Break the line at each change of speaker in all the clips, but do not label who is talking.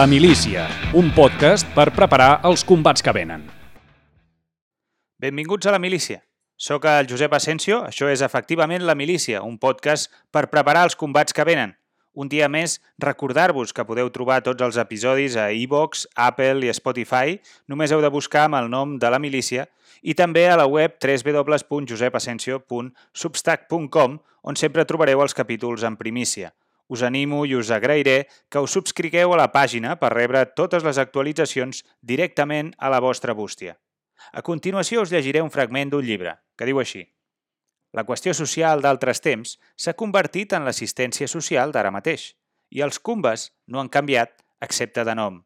La Milícia, un podcast per preparar els combats que venen.
Benvinguts a La Milícia. Soc el Josep Asensio, això és efectivament La Milícia, un podcast per preparar els combats que venen. Un dia més, recordar-vos que podeu trobar tots els episodis a iVox, Apple i Spotify. Només heu de buscar amb el nom de La Milícia i també a la web www.josepasensio.substack.com on sempre trobareu els capítols en primícia. Us animo i us agrairé que us subscrigueu a la pàgina per rebre totes les actualitzacions directament a la vostra bústia. A continuació us llegiré un fragment d'un llibre, que diu així. La qüestió social d'altres temps s'ha convertit en l'assistència social d'ara mateix, i els cumbes no han canviat, excepte de nom.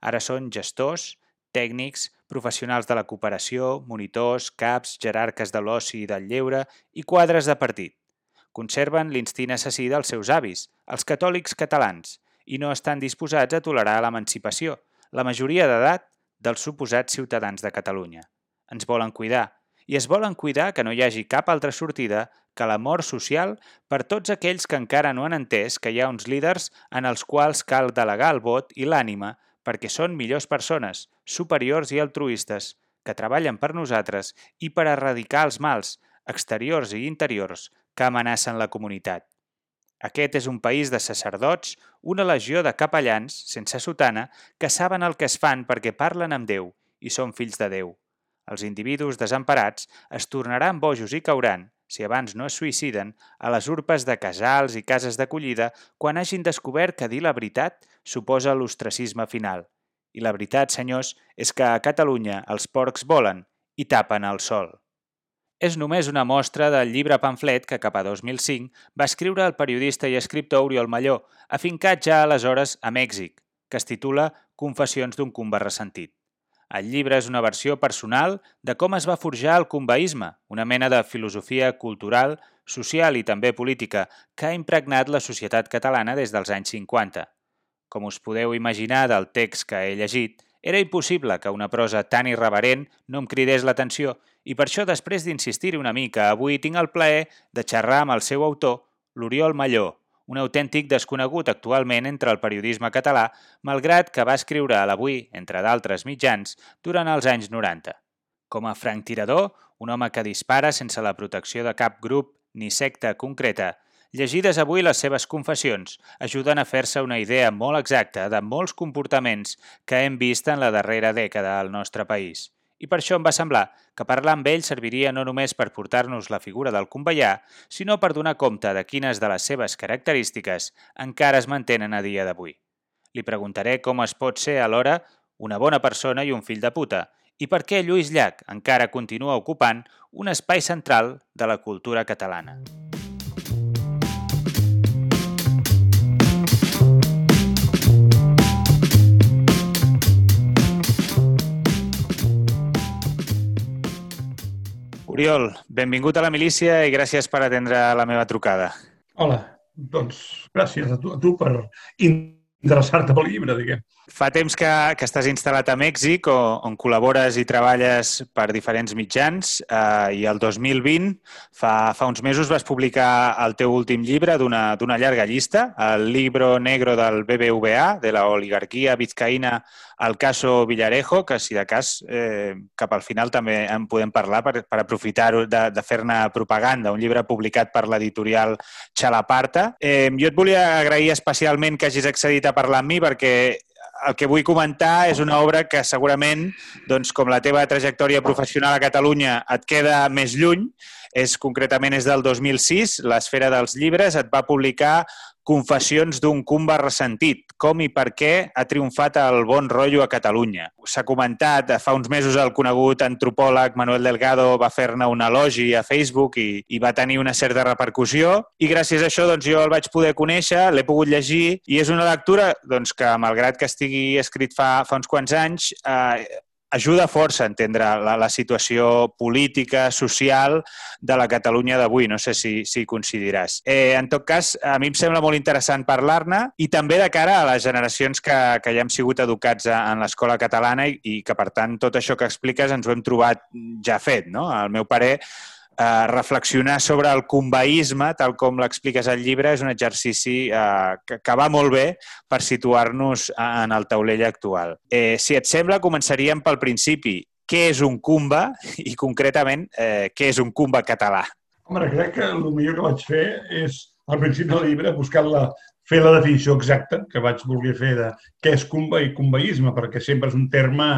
Ara són gestors, tècnics, professionals de la cooperació, monitors, caps, jerarques de l'oci i del lleure i quadres de partit. Conserven l'instint assassí dels seus avis, els catòlics catalans, i no estan disposats a tolerar l'emancipació, la majoria d'edat dels suposats ciutadans de Catalunya. Ens volen cuidar, i es volen cuidar que no hi hagi cap altra sortida que la mort social per tots aquells que encara no han entès que hi ha uns líders en els quals cal delegar el vot i l'ànima perquè són millors persones, superiors i altruistes, que treballen per nosaltres i per erradicar els mals, exteriors i interiors, que amenacen la comunitat. Aquest és un país de sacerdots, una legió de capellans, sense sotana, que saben el que es fan perquè parlen amb Déu i són fills de Déu. Els individus desemparats es tornaran bojos i cauran, si abans no es suïciden, a les urpes de casals i cases d'acollida quan hagin descobert que dir la veritat suposa l'ostracisme final. I la veritat, senyors, és que a Catalunya els porcs volen i tapen el sol. És només una mostra del llibre pamflet que cap a 2005 va escriure el periodista i escriptor Oriol Malló, afincat ja aleshores a Mèxic, que es titula Confessions d'un cumba ressentit. El llibre és una versió personal de com es va forjar el cumbaïsme, una mena de filosofia cultural, social i també política que ha impregnat la societat catalana des dels anys 50. Com us podeu imaginar del text que he llegit, era impossible que una prosa tan irreverent no em cridés l'atenció i per això, després d'insistir una mica, avui tinc el plaer de xerrar amb el seu autor, l'Oriol Malló, un autèntic desconegut actualment entre el periodisme català, malgrat que va escriure a l'Avui, entre d'altres mitjans, durant els anys 90. Com a franctirador, un home que dispara sense la protecció de cap grup ni secta concreta, llegides avui les seves confessions ajuden a fer-se una idea molt exacta de molts comportaments que hem vist en la darrera dècada al nostre país. I per això em va semblar que parlar amb ell serviria no només per portar-nos la figura del conveià, sinó per donar compte de quines de les seves característiques encara es mantenen a dia d'avui. Li preguntaré com es pot ser alhora una bona persona i un fill de puta, i per què Lluís Llach encara continua ocupant un espai central de la cultura catalana. Oriol, benvingut a la milícia i gràcies per atendre la meva trucada.
Hola, doncs gràcies a tu, a tu per interessar-te pel llibre, diguem.
Fa temps que, que estàs instal·lat a Mèxic, on, on col·labores i treballes per diferents mitjans, eh, i el 2020, fa, fa uns mesos, vas publicar el teu últim llibre d'una llarga llista, el Libro Negro del BBVA, de la oligarquia vizcaïna al caso Villarejo, que si de cas eh, cap al final també en podem parlar per, per aprofitar de, de fer-ne propaganda, un llibre publicat per l'editorial Xalaparta. Eh, jo et volia agrair especialment que hagis accedit a parlar amb mi perquè el que vull comentar és una obra que segurament, doncs, com la teva trajectòria professional a Catalunya et queda més lluny, és concretament és del 2006, l'Esfera dels Llibres et va publicar Confessions d'un cumba ressentit. Com i per què ha triomfat el bon rotllo a Catalunya? S'ha comentat, fa uns mesos el conegut antropòleg Manuel Delgado va fer-ne un elogi a Facebook i, i va tenir una certa repercussió i gràcies a això doncs, jo el vaig poder conèixer, l'he pogut llegir i és una lectura doncs, que, malgrat que estigui escrit fa, fa uns quants anys, eh, ajuda força a entendre la, la situació política, social de la Catalunya d'avui. No sé si, si coincidiràs. Eh, en tot cas, a mi em sembla molt interessant parlar-ne i també de cara a les generacions que, que ja hem sigut educats a, en l'escola catalana i, i que, per tant, tot això que expliques ens ho hem trobat ja fet. No? Al meu parer, eh, reflexionar sobre el conveïsme, tal com l'expliques al llibre, és un exercici eh, que, que va molt bé per situar-nos en el taulell actual. Eh, si et sembla, començaríem pel principi. Què és un cumba i, concretament, eh, què és un cumba català?
Home, crec que el millor que vaig fer és, al principi del llibre, buscar la, fer la definició exacta que vaig voler fer de què és cumba i cumbaïsme, perquè sempre és un terme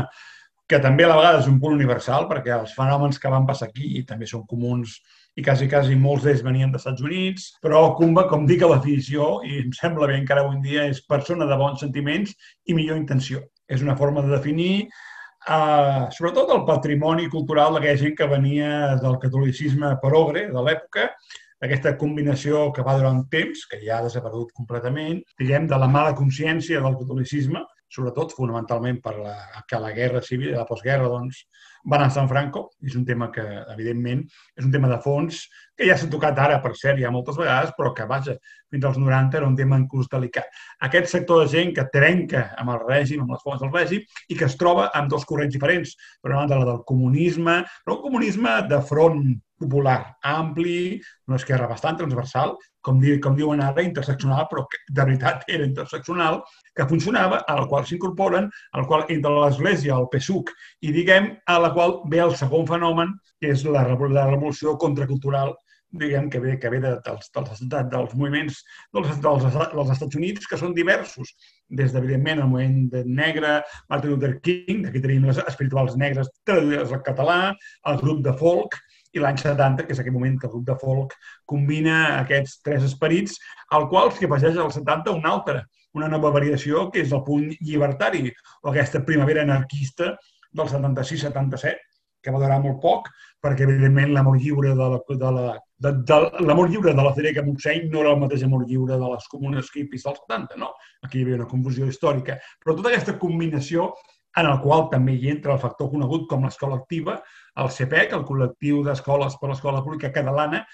que també a la vegada és un punt universal, perquè els fenòmens que van passar aquí també són comuns i quasi, quasi molts d'ells venien dels Estats Units, però Cumba, com dic a la definició, i em sembla bé encara avui en dia, és persona de bons sentiments i millor intenció. És una forma de definir eh, sobretot el patrimoni cultural d'aquella gent que venia del catolicisme progre de l'època, aquesta combinació que va durar un temps, que ja ha desaparegut completament, diguem, de la mala consciència del catolicisme, sobretot fonamentalment per la, que la guerra civil i la postguerra doncs, van a San Franco. És un tema que, evidentment, és un tema de fons que ja s'ha tocat ara, per cert, ja moltes vegades, però que, vaja, fins als 90 era un tema inclús delicat. Aquest sector de gent que trenca amb el règim, amb les formes del règim, i que es troba amb dos corrents diferents. Per una banda, la del comunisme, però un comunisme de front popular, ampli, una esquerra bastant transversal, com, di, com diuen ara, interseccional, però que de veritat era interseccional, que funcionava, a la qual s'incorporen, al qual entre l'Església, el PSUC, i diguem, a la qual ve el segon fenomen, que és la, la revolució contracultural diguem, que ve, que ve de, dels, dels, dels moviments dels, dels, dels Estats Units, que són diversos, des d'evidentment el moviment de negre, Martin Luther King, aquí tenim les espirituals negres traduïdes al català, el grup de folk, i l'any 70, que és aquell moment que el grup de folk combina aquests tres esperits, al qual s'hi afegeix al 70 un altre, una nova variació, que és el punt llibertari, o aquesta primavera anarquista del 76-77, que va durar molt poc, perquè, evidentment, l'amor lliure de la, de la, de, de, l'amor lliure de la Federica Montseny no era el mateix amor lliure de les comunes hippies dels 70, no? Aquí hi havia una confusió històrica. Però tota aquesta combinació en el qual també hi entra el factor conegut com l'escola activa, el CPEC, el col·lectiu d'escoles per l'escola pública catalana,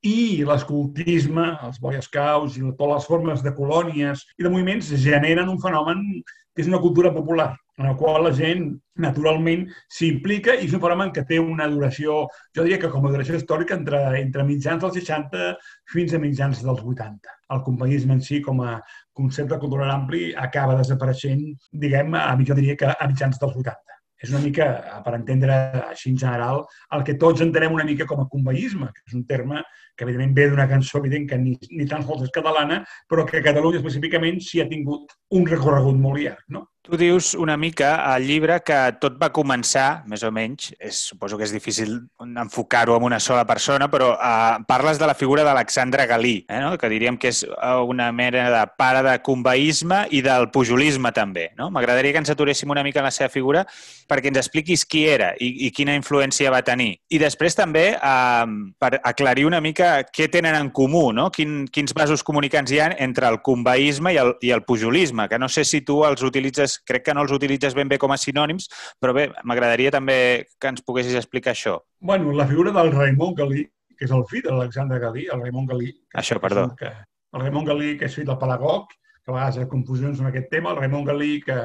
i l'escoltisme, els Boy Scouts i totes les formes de colònies i de moviments generen un fenomen que és una cultura popular, en la qual la gent naturalment s'implica i és un fenomen que té una duració, jo diria que com a duració històrica, entre, entre mitjans dels 60 fins a mitjans dels 80. El compañisme en si, com a concepte cultural ampli, acaba desapareixent, diguem, a, jo diria que a mitjans dels 80 és una mica, per entendre així en general, el que tots entenem una mica com a conveïsme, que és un terme que evidentment ve d'una cançó evident que ni, ni tan sols és catalana, però que a Catalunya específicament s'hi ha tingut un recorregut molt llarg. No?
Tu dius una mica al llibre que tot va començar, més o menys, és, suposo que és difícil enfocar-ho en una sola persona, però eh, parles de la figura d'Alexandre Galí, eh, no? que diríem que és eh, una mena de pare de conveïsme i del pujolisme també. No? M'agradaria que ens aturéssim una mica en la seva figura perquè ens expliquis qui era i, i quina influència va tenir. I després també eh, per aclarir una mica què tenen en comú, no? Quin, quins vasos comunicants hi ha entre el conveïsme i el, i el pujolisme, que no sé si tu els utilitzes crec que no els utilitzes ben bé com a sinònims, però bé, m'agradaria també que ens poguessis explicar això.
Bueno, la figura del Raimon Galí, que és el fill de l'Alexandre Galí, el Raimon Galí.
Això, perdó.
Que, el Raimon Galí, que és fill del Palagog, que a vegades hi ha confusions en aquest tema, el Raimon Galí, que,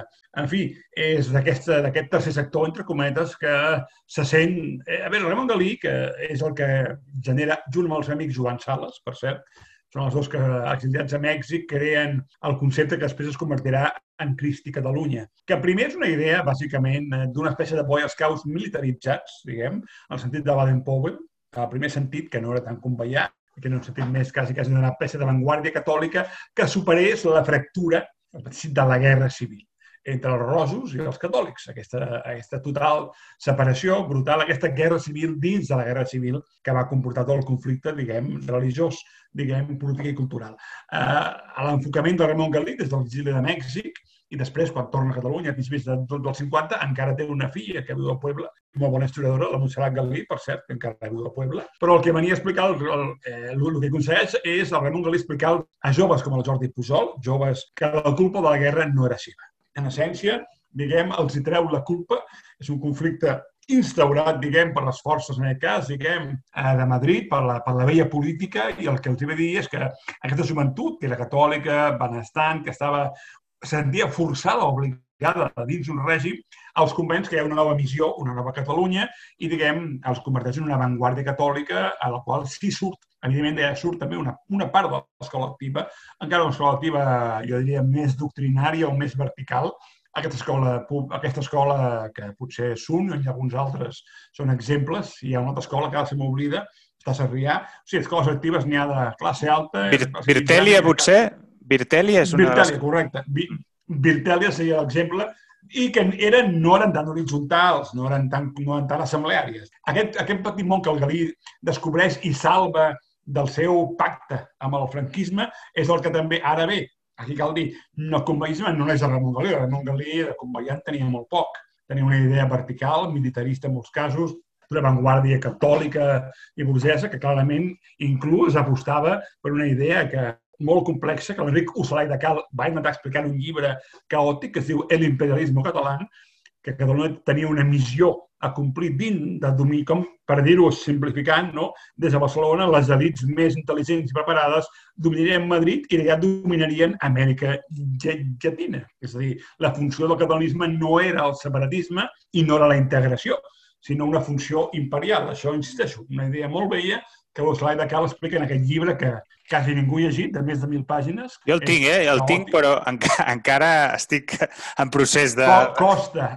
en fi, és d'aquest tercer sector, entre cometes, que se sent... Eh, a veure, el Raimon Galí, que és el que genera, junt amb els amics Joan Sales, per cert, són els dos que exiliats a Mèxic creen el concepte que després es convertirà en Cristi Catalunya, que primer és una idea, bàsicament, eh, d'una espècie de Boy Scouts militaritzats, diguem, en el sentit de Baden-Powell, el primer sentit, que no era tan conveiat, que no un sentit més quasi, quasi peça de vanguardia catòlica que superés la fractura de la guerra civil entre els rosos i els catòlics. Aquesta, aquesta total separació brutal, aquesta guerra civil dins de la guerra civil que va comportar tot el conflicte, diguem, religiós, diguem, polític i cultural. Eh, a l'enfocament de Ramon Galí des de l'exili de Mèxic i després, quan torna a Catalunya, a mig de, dels 50, encara té una filla que viu al poble, molt bona historiadora, la Montserrat Galí, per cert, que encara viu al poble. Però el que venia a explicar, el, el, eh, el que aconsegueix és el Ramon Galí explicar a joves com el Jordi Pujol, joves que la culpa de la guerra no era seva en essència, diguem, els hi treu la culpa. És un conflicte instaurat, diguem, per les forces, en aquest cas, diguem, eh, de Madrid, per la, per la vella política, i el que els ve dir és que aquesta joventut, que era catòlica, benestant, que estava sentia forçada, obligada lligada dins un règim, els convents que hi ha una nova missió, una nova Catalunya, i, diguem, els converteix en una avantguàrdia catòlica a la qual sí surt, evidentment, ja surt també una, una part de l'escola activa, encara una escola activa, jo diria, més doctrinària o més vertical, aquesta escola, aquesta escola que potser és un, i alguns altres són exemples, hi ha una altra escola que ara se m'oblida, està a Sarrià. O sigui, escoles actives n'hi ha de classe alta...
Bir Virtèlia, potser? Virtèlia és una...
Virtèlia, correcte. Virtèlia seria l'exemple i que eren, no eren tan horitzontals, no eren tan, no eren tan assembleàries. Aquest, aquest petit món que el Galí descobreix i salva del seu pacte amb el franquisme és el que també, ara bé, aquí cal dir, no, conveïsme no és el Ramon Galí, Ramon Galí de conveïant tenia molt poc. Tenia una idea vertical, militarista en molts casos, una vanguardia catòlica i burgesa que clarament inclús apostava per una idea que molt complexa que l'Enric Usalai de Cal va intentar explicar en un llibre caòtic que es diu El imperialisme català, que Catalunya tenia una missió a complir dins de domini, com per dir-ho simplificant, no? des de Barcelona, les elites més intel·ligents i preparades dominarien Madrid i allà dominarien Amèrica Llatina. És a dir, la funció del catalanisme no era el separatisme i no era la integració, sinó una funció imperial. Això, insisteixo, una idea molt vella que l'Oslai de Cal explica en aquest llibre que quasi ningú ha llegit, de més de mil pàgines.
Jo el tinc, eh? El tinc, però encara, encara estic en procés de...
Costa,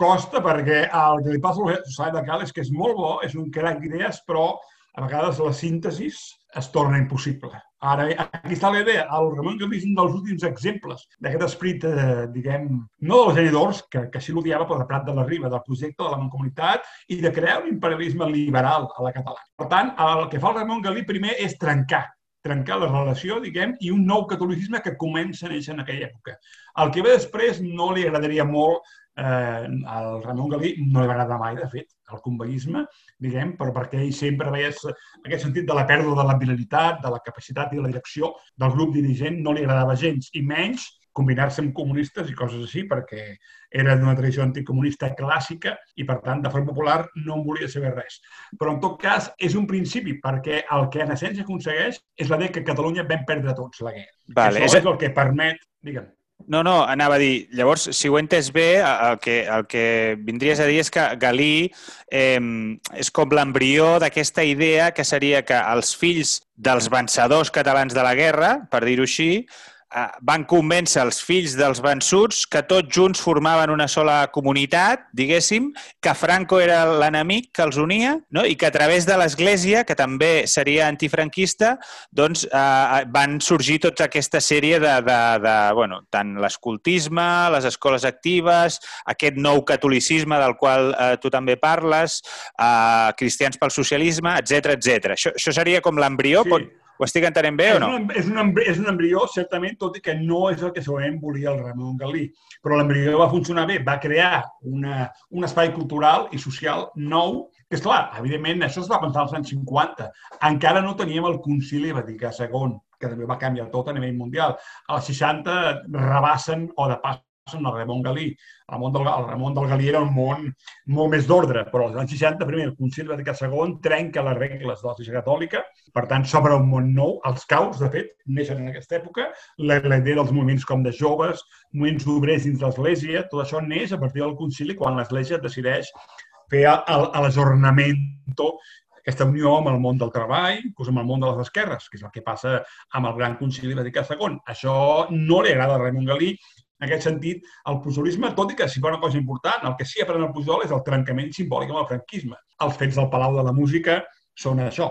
costa, perquè el que li passa a l'Oslai de Cal és que és molt bo, és un crac d'idees, però a vegades la síntesis es torna impossible. Ara, aquí està la idea. El Ramon Galí és un dels últims exemples d'aquest esprit, eh, diguem, no dels genidors, que, que així l'odiava, però de Prat de la Riba, del projecte de la Mancomunitat i de crear un imperialisme liberal a la catalana. Per tant, el que fa el Ramon Galí primer és trencar trencar la relació, diguem, i un nou catolicisme que comença a néixer en aquella època. El que ve després no li agradaria molt eh, al Ramon Galí, no li va agradar mai, de fet, el conveïsme, diguem, però perquè ell sempre veia aquest sentit de la pèrdua de la virilitat, de la capacitat i de la direcció del grup dirigent, no li agradava gens, i menys combinar-se amb comunistes i coses així, perquè era d'una tradició anticomunista clàssica i, per tant, de forma popular no en volia saber res. Però, en tot cas, és un principi, perquè el que en essència aconsegueix és la idea que Catalunya vam perdre tots la guerra. Vale, Això és... és el que permet... Digue'm.
No, no, anava a dir, llavors, si ho he entès bé, el que, el que vindries a dir és que Galí eh, és com l'embrió d'aquesta idea que seria que els fills dels vencedors catalans de la guerra, per dir-ho així, van convèncer els fills dels vençuts que tots junts formaven una sola comunitat, diguéssim, que Franco era l'enemic que els unia no? i que a través de l'Església, que també seria antifranquista, doncs eh, van sorgir tota aquesta sèrie de, de, de bueno, tant l'escoltisme, les escoles actives, aquest nou catolicisme del qual eh, tu també parles, eh, cristians pel socialisme, etc etc. Això, això seria com l'embrió? Sí. Pot ho estic entenent bé o no?
És, un, és un embrió, certament, tot i que no és el que segurament volia el Ramon Galí. Però l'embrió va funcionar bé, va crear una, un espai cultural i social nou, que, és clar, evidentment, això es va pensar als anys 50. Encara no teníem el concili Vaticà II, que també va canviar tot a nivell mundial. Als 60 rebassen, o de pas en el Ramon Galí. El, món del, el Ramon del Galí era un món molt més d'ordre, però als anys 60, primer, el Concili Vaticà II trenca les regles de l'Església Catòlica, per tant, s'obre un món nou. Els caus, de fet, neixen en aquesta època. La, la idea dels moviments com de joves, moviments obrers dins l'Església, tot això neix a partir del Concili quan l'Església decideix fer l'ajornament aquesta unió amb el món del treball, inclús amb el món de les esquerres, que és el que passa amb el Gran Concili Vaticà II. Això no li agrada a Raimon Galí en aquest sentit, el pujolisme, tot i que si fa una cosa important, el que sí aprèn el Pujol és el trencament simbòlic amb el franquisme. Els fets del Palau de la Música són això,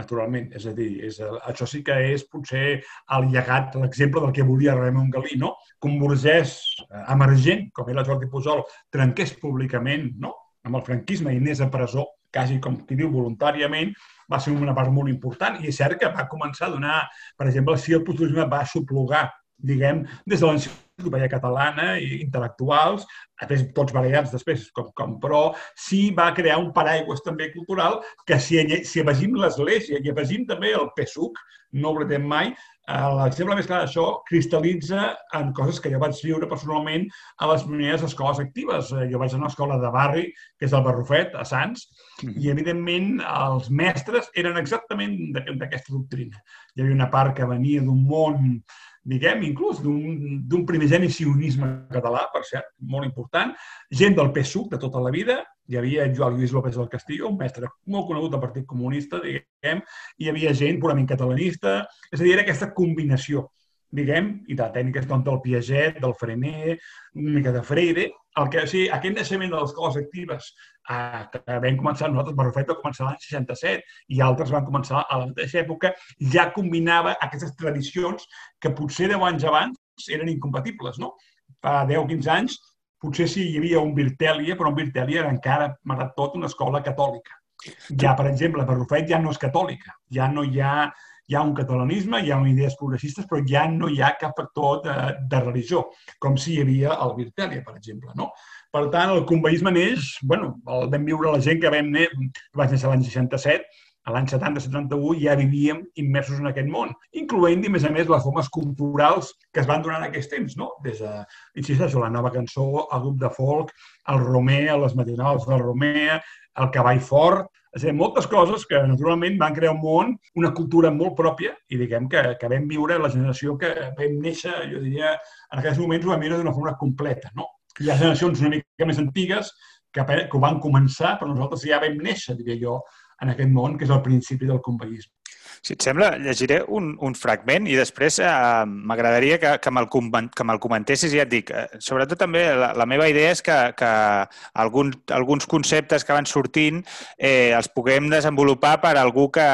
naturalment. És a dir, és, això sí que és potser el llegat, l'exemple del que volia Ramon Galí, no? Que un burgès eh, emergent, com era Jordi Pujol, trenqués públicament no? amb el franquisme i anés a presó, quasi com qui diu voluntàriament, va ser una part molt important i és cert que va començar a donar, per exemple, si el pujolisme va suplogar diguem, des de l'enciclopèdia catalana i intel·lectuals, després tots variats després, com, com, però sí va crear un paraigües també cultural que si, si afegim l'Església i afegim també el PSUC, no oblidem mai, eh, l'exemple més clar d'això cristal·litza en coses que jo vaig viure personalment a les primeres escoles actives. Eh, jo vaig a una escola de barri, que és el Barrufet, a Sants, mm. i evidentment els mestres eren exactament d'aquesta doctrina. Hi havia una part que venia d'un món diguem, inclús d'un primigeni sionisme català, per cert, molt important, gent del PSUC de tota la vida, hi havia Joan Lluís López del Castillo, un mestre molt conegut del Partit Comunista, diguem, hi havia gent purament catalanista, és a dir, era aquesta combinació diguem, i de tècniques doncs, del Piaget, del Frenet, una mica de Freire, el que, o sigui, aquest naixement de les escoles actives eh, que vam començar nosaltres, Barrufet va començar l'any 67 i altres van començar a la mateixa època, ja combinava aquestes tradicions que potser 10 anys abans eren incompatibles, no? Fa 10-15 anys potser sí hi havia un Virtèlia, però un Virtèlia era encara, malgrat tot, una escola catòlica. Ja, per exemple, Barrufet ja no és catòlica, ja no hi ha hi ha un catalanisme, hi ha idees progressistes, però ja no hi ha cap factor de, de religió, com si hi havia al Virtèlia, per exemple. No? Per tant, el conveïsme neix, bueno, el vam viure la gent que vam que vaig néixer l'any 67, a l'any 70-71 ja vivíem immersos en aquest món, incloent-hi, a més a més, les formes culturals que es van donar en aquests temps, no? Des de, insisteixo, la nova cançó, el grup de folk, el Romer, les matinals del Romer, el cavall fort, és a dir, moltes coses que naturalment van crear un món, una cultura molt pròpia i diguem que, que vam viure la generació que vam néixer, jo diria, en aquests moments ho vam viure d'una forma completa. No? Hi ha generacions una mica més antigues que, que ho van començar, però nosaltres ja vam néixer, diria jo, en aquest món, que és el principi del conveïsme.
Si et sembla, llegiré un, un fragment i després eh, m'agradaria que, que me'l me comentessis i ja et dic. Eh, sobretot també la, la meva idea és que, que alguns, alguns conceptes que van sortint eh, els puguem desenvolupar per algú que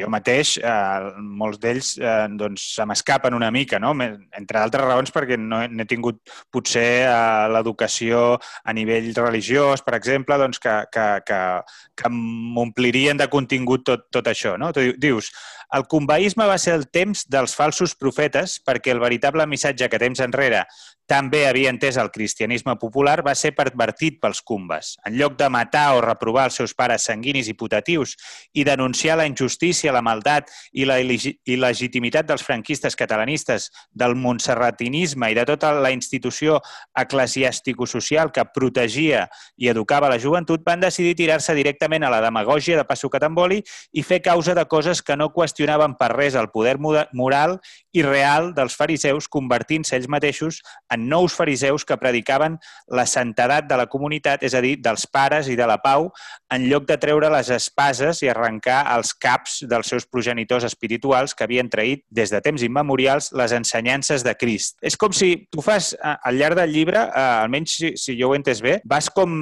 jo mateix, eh, molts d'ells eh, doncs, se m'escapen una mica, no? entre altres raons perquè no he, no he tingut potser eh, l'educació a nivell religiós, per exemple, doncs que, que, que, que m'omplirien de contingut tot, tot això. No? Tu dius, dius el conveïsme va ser el temps dels falsos profetes perquè el veritable missatge que temps enrere també havia entès el cristianisme popular va ser pervertit pels cumbes. En lloc de matar o reprovar els seus pares sanguinis i putatius i denunciar la injustícia, la maldat i la il·legitimitat dels franquistes catalanistes, del montserratinisme i de tota la institució eclesiàstico-social que protegia i educava la joventut, van decidir tirar-se directament a la demagògia de passo catamboli i fer causa de coses que no qüestionaven per res el poder moral i real dels fariseus, convertint-se ells mateixos en nous fariseus que predicaven la santedat de la comunitat, és a dir, dels pares i de la pau, en lloc de treure les espases i arrencar els caps dels seus progenitors espirituals que havien traït des de temps immemorials les ensenyances de Crist. És com si tu fas, al llarg del llibre, almenys si, si jo ho he entès bé, vas com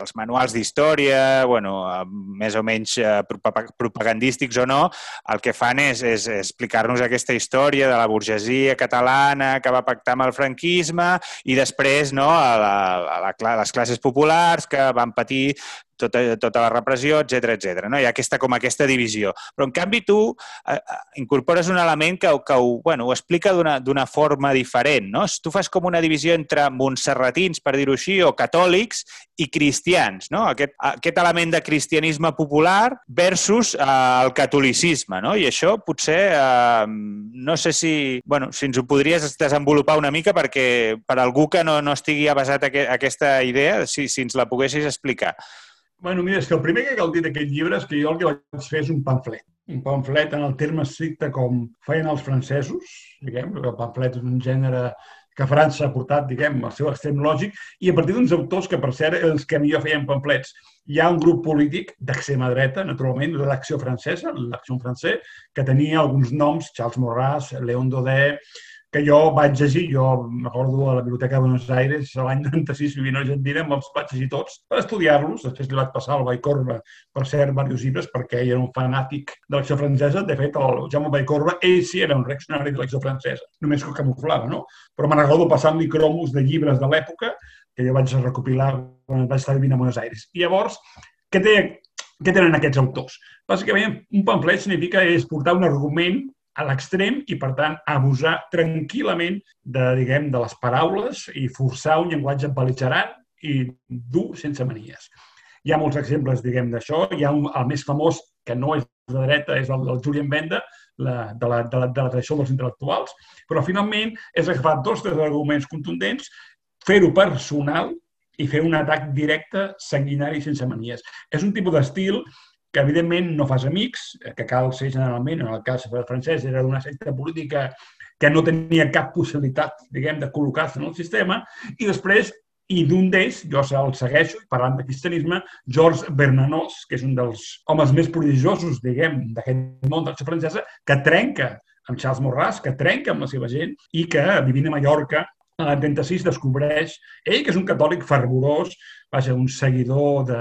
els manuals d'història, bueno, més o menys eh, propagandístics o no, el que fan és, és explicar-nos aquesta història de la burgesia catalana que va pactar amb el franquisme, i després no, a, la, a, la, a les classes populars que van patir tota, tota la repressió, etc etc. No? Hi ha aquesta, com aquesta divisió. Però, en canvi, tu eh, eh, incorpores un element que, que ho, bueno, ho explica d'una forma diferent. No? Tu fas com una divisió entre montserratins, per dir-ho així, o catòlics i cristians. No? Aquest, aquest element de cristianisme popular versus eh, el catolicisme. No? I això potser, eh, no sé si, bueno, si ens ho podries desenvolupar una mica perquè per algú que no, no estigui avasat a aquesta idea, si, si ens la poguessis explicar.
Bueno, mira, és que el primer que cal dir d'aquest llibre és que jo el que vaig fer és un pamflet. Un pamflet en el terme estricte com feien els francesos, diguem, el pamflet és un gènere que França ha portat, diguem, el seu extrem lògic, i a partir d'uns autors que, per cert, els que millor feien pamflets. Hi ha un grup polític d'extrema dreta, naturalment, l'Acció Francesa, l'Acció Francesa, que tenia alguns noms, Charles Maurras, Léon Daudet, que jo vaig llegir, jo recordo a la Biblioteca de Buenos Aires, l'any 96, vivint a Argentina, me'ls vaig llegir tots per estudiar-los. Després li vaig passar al Vallcorba, per cert, diversos llibres, perquè ell era un fanàtic de l'acció francesa. De fet, el Jaume Vallcorba, ell sí era un reaccionari de l'acció francesa, només que camuflava, no? Però me'n recordo passant-li cromos de llibres de l'època que jo vaig recopilar quan vaig estar vivint a Buenos Aires. I llavors, què, té, què tenen aquests autors? Bàsicament, un pamflet significa és portar un argument a l'extrem i, per tant, abusar tranquil·lament de, diguem, de les paraules i forçar un llenguatge beligerant i dur sense manies. Hi ha molts exemples, diguem, d'això. Hi ha un, el més famós, que no és de dreta, és el del Julian Benda, la, de, la, de, la, de la tradició dels intel·lectuals, però finalment és agafar dos tres arguments contundents, fer-ho personal i fer un atac directe, sanguinari, sense manies. És un tipus d'estil que evidentment no fas amics, que cal ser generalment, en el cas francès era d'una secta política que no tenia cap possibilitat, diguem, de col·locar-se en el sistema, i després i d'un d'ells, jo el segueixo, parlant de cristianisme, Georges Bernanos, que és un dels homes més prodigiosos, diguem, d'aquest món de la francesa, que trenca amb Charles Morras, que trenca amb la seva gent i que, vivint a Mallorca, a l'any 36 descobreix, ell que és un catòlic fervorós, vaja, un seguidor de,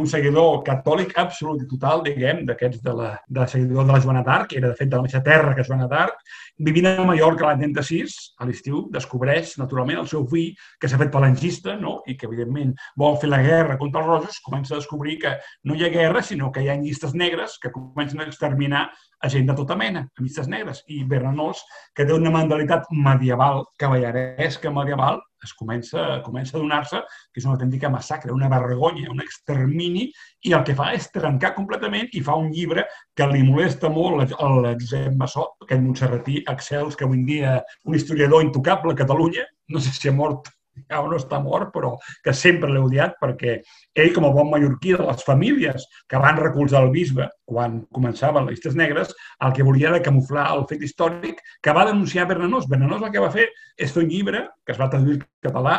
un seguidor catòlic absolut i total, diguem, d'aquests de la, de seguidor de la Joana d'Arc, era de fet de la mateixa terra que Joana d'Arc, vivint a Mallorca l'any 36, a l'estiu, descobreix naturalment el seu fill, que s'ha fet palangista, no? i que evidentment vol fer la guerra contra els rojos, comença a descobrir que no hi ha guerra, sinó que hi ha llistes negres que comencen a exterminar a gent de tota mena, a negres. I Bernanos, que té una mentalitat medieval, cavalleresca medieval, es comença, comença a donar-se que és una autèntica massacre, una vergonya, un extermini, i el que fa és trencar completament i fa un llibre que li molesta molt al Josep Massot, aquest montserratí excels que avui dia un historiador intocable a Catalunya, no sé si ha mort ja no està mort, però que sempre l'he odiat perquè ell, com a bon mallorquí de les famílies que van recolzar el bisbe quan començaven les llistes negres, el que volia era camuflar el fet històric que va denunciar Bernanós. Bernanós el que va fer és fer un llibre, que es va traduir al català,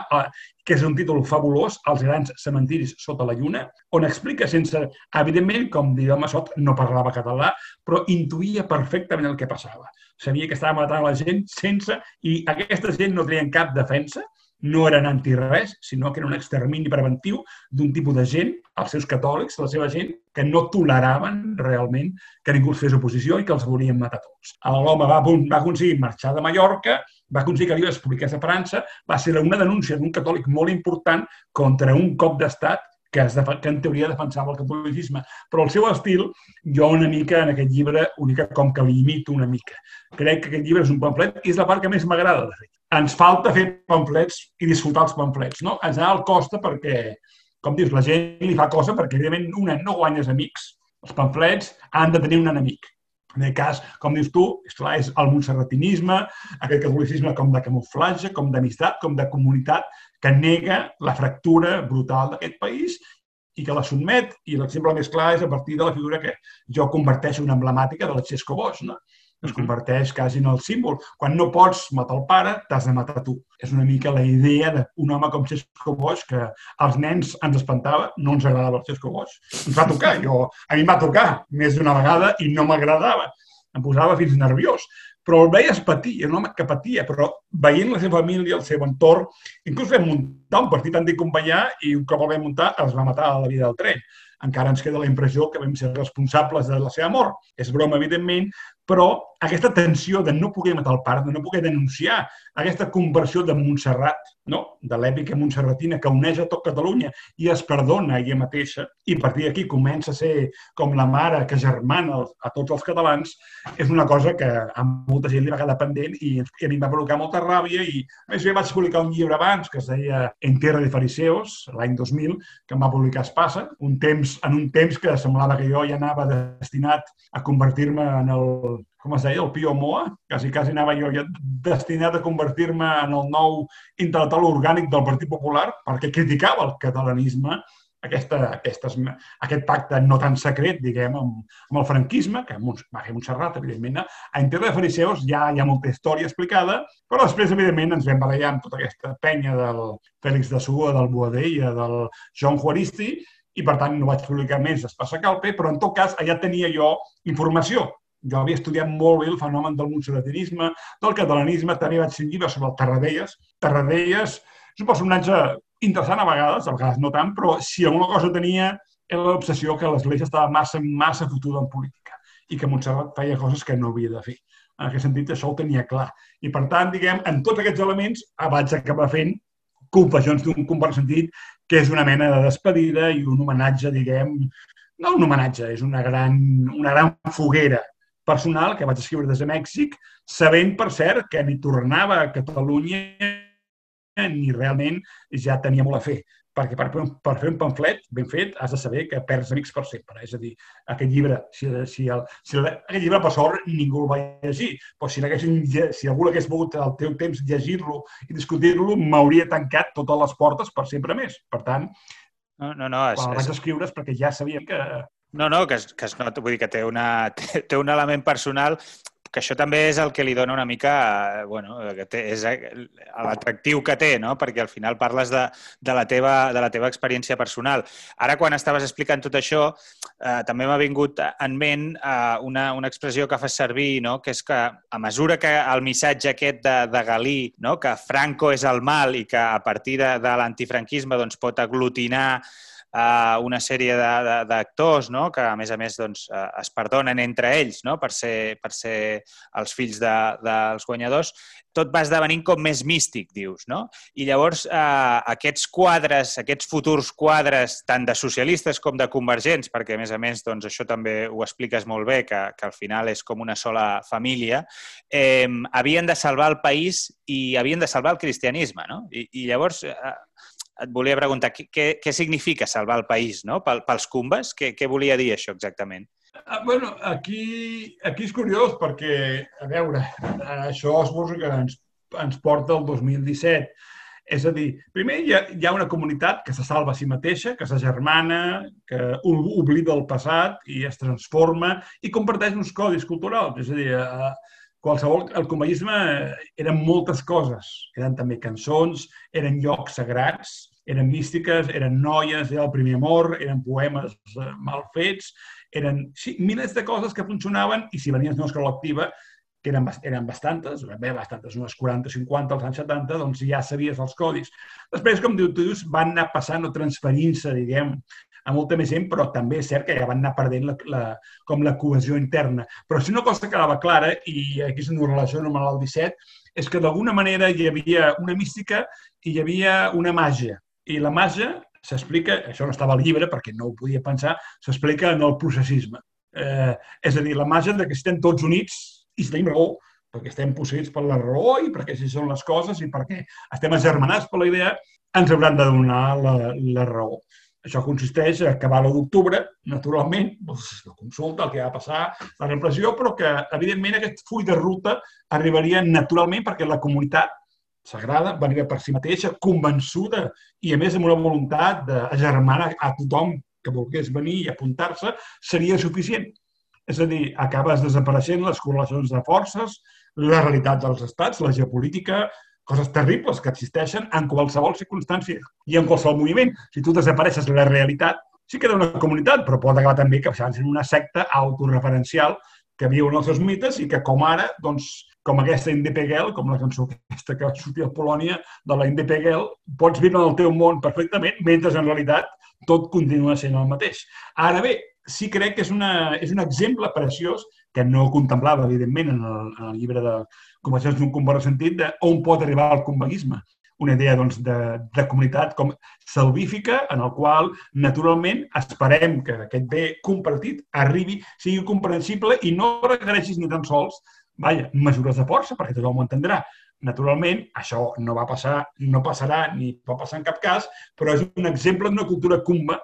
que és un títol fabulós, Els grans cementiris sota la lluna, on explica sense... Evidentment, com diu Massot, no parlava català, però intuïa perfectament el que passava. Sabia que estava matant la gent sense... I aquesta gent no tenien cap defensa, no eren anti-res, sinó que era un extermini preventiu d'un tipus de gent, els seus catòlics, la seva gent, que no toleraven realment que ningú els fes oposició i que els volien matar tots. L'home va, va aconseguir marxar de Mallorca, va aconseguir que li es publiqués a França, va ser una denúncia d'un catòlic molt important contra un cop d'estat que, es que en teoria defensava el catolicisme. Però el seu estil, jo una mica en aquest llibre, única com que l'imito una mica. Crec que aquest llibre és un pamflet i és la part que més m'agrada, de fet ens falta fer pamflets i disfrutar els pamflets. No? En general costa perquè, com dius, la gent li fa cosa perquè, evidentment, una, no guanyes amics. Els pamflets han de tenir un enemic. En aquest cas, com dius tu, és clar, és el montserratinisme, aquest catolicisme com de camuflatge, com d'amistat, com de comunitat, que nega la fractura brutal d'aquest país i que la sotmet. I l'exemple més clar és a partir de la figura que jo converteixo en emblemàtica de l'Exesco Bosch. No? es converteix quasi en el símbol. Quan no pots matar el pare, t'has de matar tu. És una mica la idea d'un home com Xesco Bosch, que als nens ens espantava, no ens agradava el Xesco Bosch. Ens va tocar, jo, a mi em va tocar més d'una vegada i no m'agradava. Em posava fins nerviós. Però el veies patir, era un home que patia, però veient la seva família, el seu entorn, inclús vam muntar un partit anticompanyà i un cop el vam muntar es va matar a la vida del tren encara ens queda la impressió que vam ser responsables de la seva mort. És broma, evidentment, però aquesta tensió de no poder matar el pare, de no poder denunciar aquesta conversió de Montserrat, no? de l'èpica montserratina que uneix a tot Catalunya i es perdona ella mateixa, i a partir d'aquí comença a ser com la mare que germana a tots els catalans, és una cosa que a molta gent li va quedar pendent i, a mi em va provocar molta ràbia i a més jo vaig publicar un llibre abans que es deia En terra de fariseus, l'any 2000, que em va publicar Espassa, un temps, en un temps que semblava que jo ja anava destinat a convertir-me en el com es deia, el Pio Moa, quasi, quasi anava jo ja destinat a convertir-me en el nou intel·lectual orgànic del Partit Popular perquè criticava el catalanisme, aquesta, aquestes, aquest pacte no tan secret, diguem, amb, amb el franquisme, que va fer Montserrat, evidentment. A Inter de Fariseus ja hi ha molta història explicada, però després, evidentment, ens vam barallar amb tota aquesta penya del Fèlix de Sua, del Boadella, del Joan Juaristi, i per tant no vaig publicar més d'Espassa Calpe, però en tot cas allà tenia jo informació jo havia estudiat molt bé el fenomen del montserratinisme, del catalanisme, també vaig un llibre sobre el Tarradellas. Tarradellas és un personatge interessant a vegades, a vegades no tant, però si alguna cosa tenia era l'obsessió que l'Església estava massa, massa fotuda en política i que Montserrat feia coses que no havia de fer. En aquest sentit, això ho tenia clar. I, per tant, diguem, en tots aquests elements vaig acabar fent confessions d'un compart sentit, que és una mena de despedida i un homenatge, diguem, no un homenatge, és una gran, una gran foguera personal que vaig escriure des de Mèxic, sabent, per cert, que ni tornava a Catalunya ni realment ja tenia molt a fer. Perquè per, per fer un pamflet ben fet has de saber que perds amics per sempre. És a dir, aquest llibre, si, si, el, si el, aquest llibre per sort ningú el va llegir, però si, si algú hagués volgut al teu temps llegir-lo i discutir-lo, m'hauria tancat totes les portes per sempre més. Per tant, no, no, no, és, quan el vaig escriure és perquè ja sabia que,
no, no, que es, que es nota, vull dir que té, una, té, té un element personal que això també és el que li dona una mica, eh, bueno, que té, és eh, l'atractiu que té, no? perquè al final parles de, de, la teva, de la teva experiència personal. Ara, quan estaves explicant tot això, eh, també m'ha vingut en ment eh, una, una expressió que fas servir, no? que és que a mesura que el missatge aquest de, de Galí, no? que Franco és el mal i que a partir de, de l'antifranquisme doncs, pot aglutinar uh, una sèrie d'actors no? que, a més a més, doncs, uh, es perdonen entre ells no? per, ser, per ser els fills de, dels guanyadors, tot va esdevenint com més místic, dius, no? I llavors eh, aquests quadres, aquests futurs quadres, tant de socialistes com de convergents, perquè a més a més doncs, això també ho expliques molt bé, que, que al final és com una sola família, eh, havien de salvar el país i havien de salvar el cristianisme, no? I, i llavors eh, et volia preguntar què, què, significa salvar el país no? Pel, pels Cumbes? Què, què volia dir això exactament?
Ah, bueno, aquí, aquí és curiós perquè, a veure, això suposo que ens, ens porta el 2017. És a dir, primer hi ha, hi ha una comunitat que se salva a si mateixa, que s'agermana, que oblida el passat i es transforma i comparteix uns codis culturals. És a dir, eh, qualsevol, el conveïsme eren moltes coses. Eren també cançons, eren llocs sagrats, eren místiques, eren noies, era el primer amor, eren poemes eh, mal fets, eren sí, milers de coses que funcionaven i si venies d'una escola activa, que eren, eren bastantes, bé, bastantes, unes 40 o 50 als anys 70, doncs ja sabies els codis. Després, com dius, van anar passant o transferint-se, diguem, a molta més gent, però també és cert que ja van anar perdent la, la, com la cohesió interna. Però si una cosa quedava clara, i aquí s'ho relaciona amb el 17, és que d'alguna manera hi havia una mística i hi havia una màgia. I la màgia s'explica, això no estava al llibre perquè no ho podia pensar, s'explica en el processisme. Eh, és a dir, la màgia de que estem tots units i si tenim raó, perquè estem posseïts per la raó i perquè així són les coses i perquè estem agermanats per la idea, ens hauran de donar la, la raó. Això consisteix a acabar l'1 d'octubre, naturalment, la consulta, el que va passar, la repressió, però que, evidentment, aquest full de ruta arribaria naturalment perquè la comunitat sagrada venia per si mateixa, convençuda i, a més, amb una voluntat d'agermanar a tothom que volgués venir i apuntar-se, seria suficient. És a dir, acabes desapareixent les correlacions de forces, la realitat dels estats, la geopolítica, coses terribles que existeixen en qualsevol circumstància i en qualsevol moviment. Si tu desapareixes de la realitat, sí que era una comunitat, però pot acabar també que sent una secta autoreferencial que viu en els seus mites i que com ara, doncs, com aquesta Indepegel, com la cançó aquesta que va sortir a Polònia de la Indepegel, pots viure en el teu món perfectament, mentre en realitat tot continua sent el mateix. Ara bé, sí crec que és, una, és un exemple preciós que no contemplava, evidentment, en el, en el llibre de Conversions d'un combat sentit d'on pot arribar el conveguisme. Una idea doncs, de, de comunitat com salvífica, en el qual, naturalment, esperem que aquest bé compartit arribi, sigui comprensible i no requereixis ni tan sols vaja, mesures de força, perquè tothom ho entendrà. Naturalment, això no va passar, no passarà ni pot passar en cap cas, però és un exemple d'una cultura cumba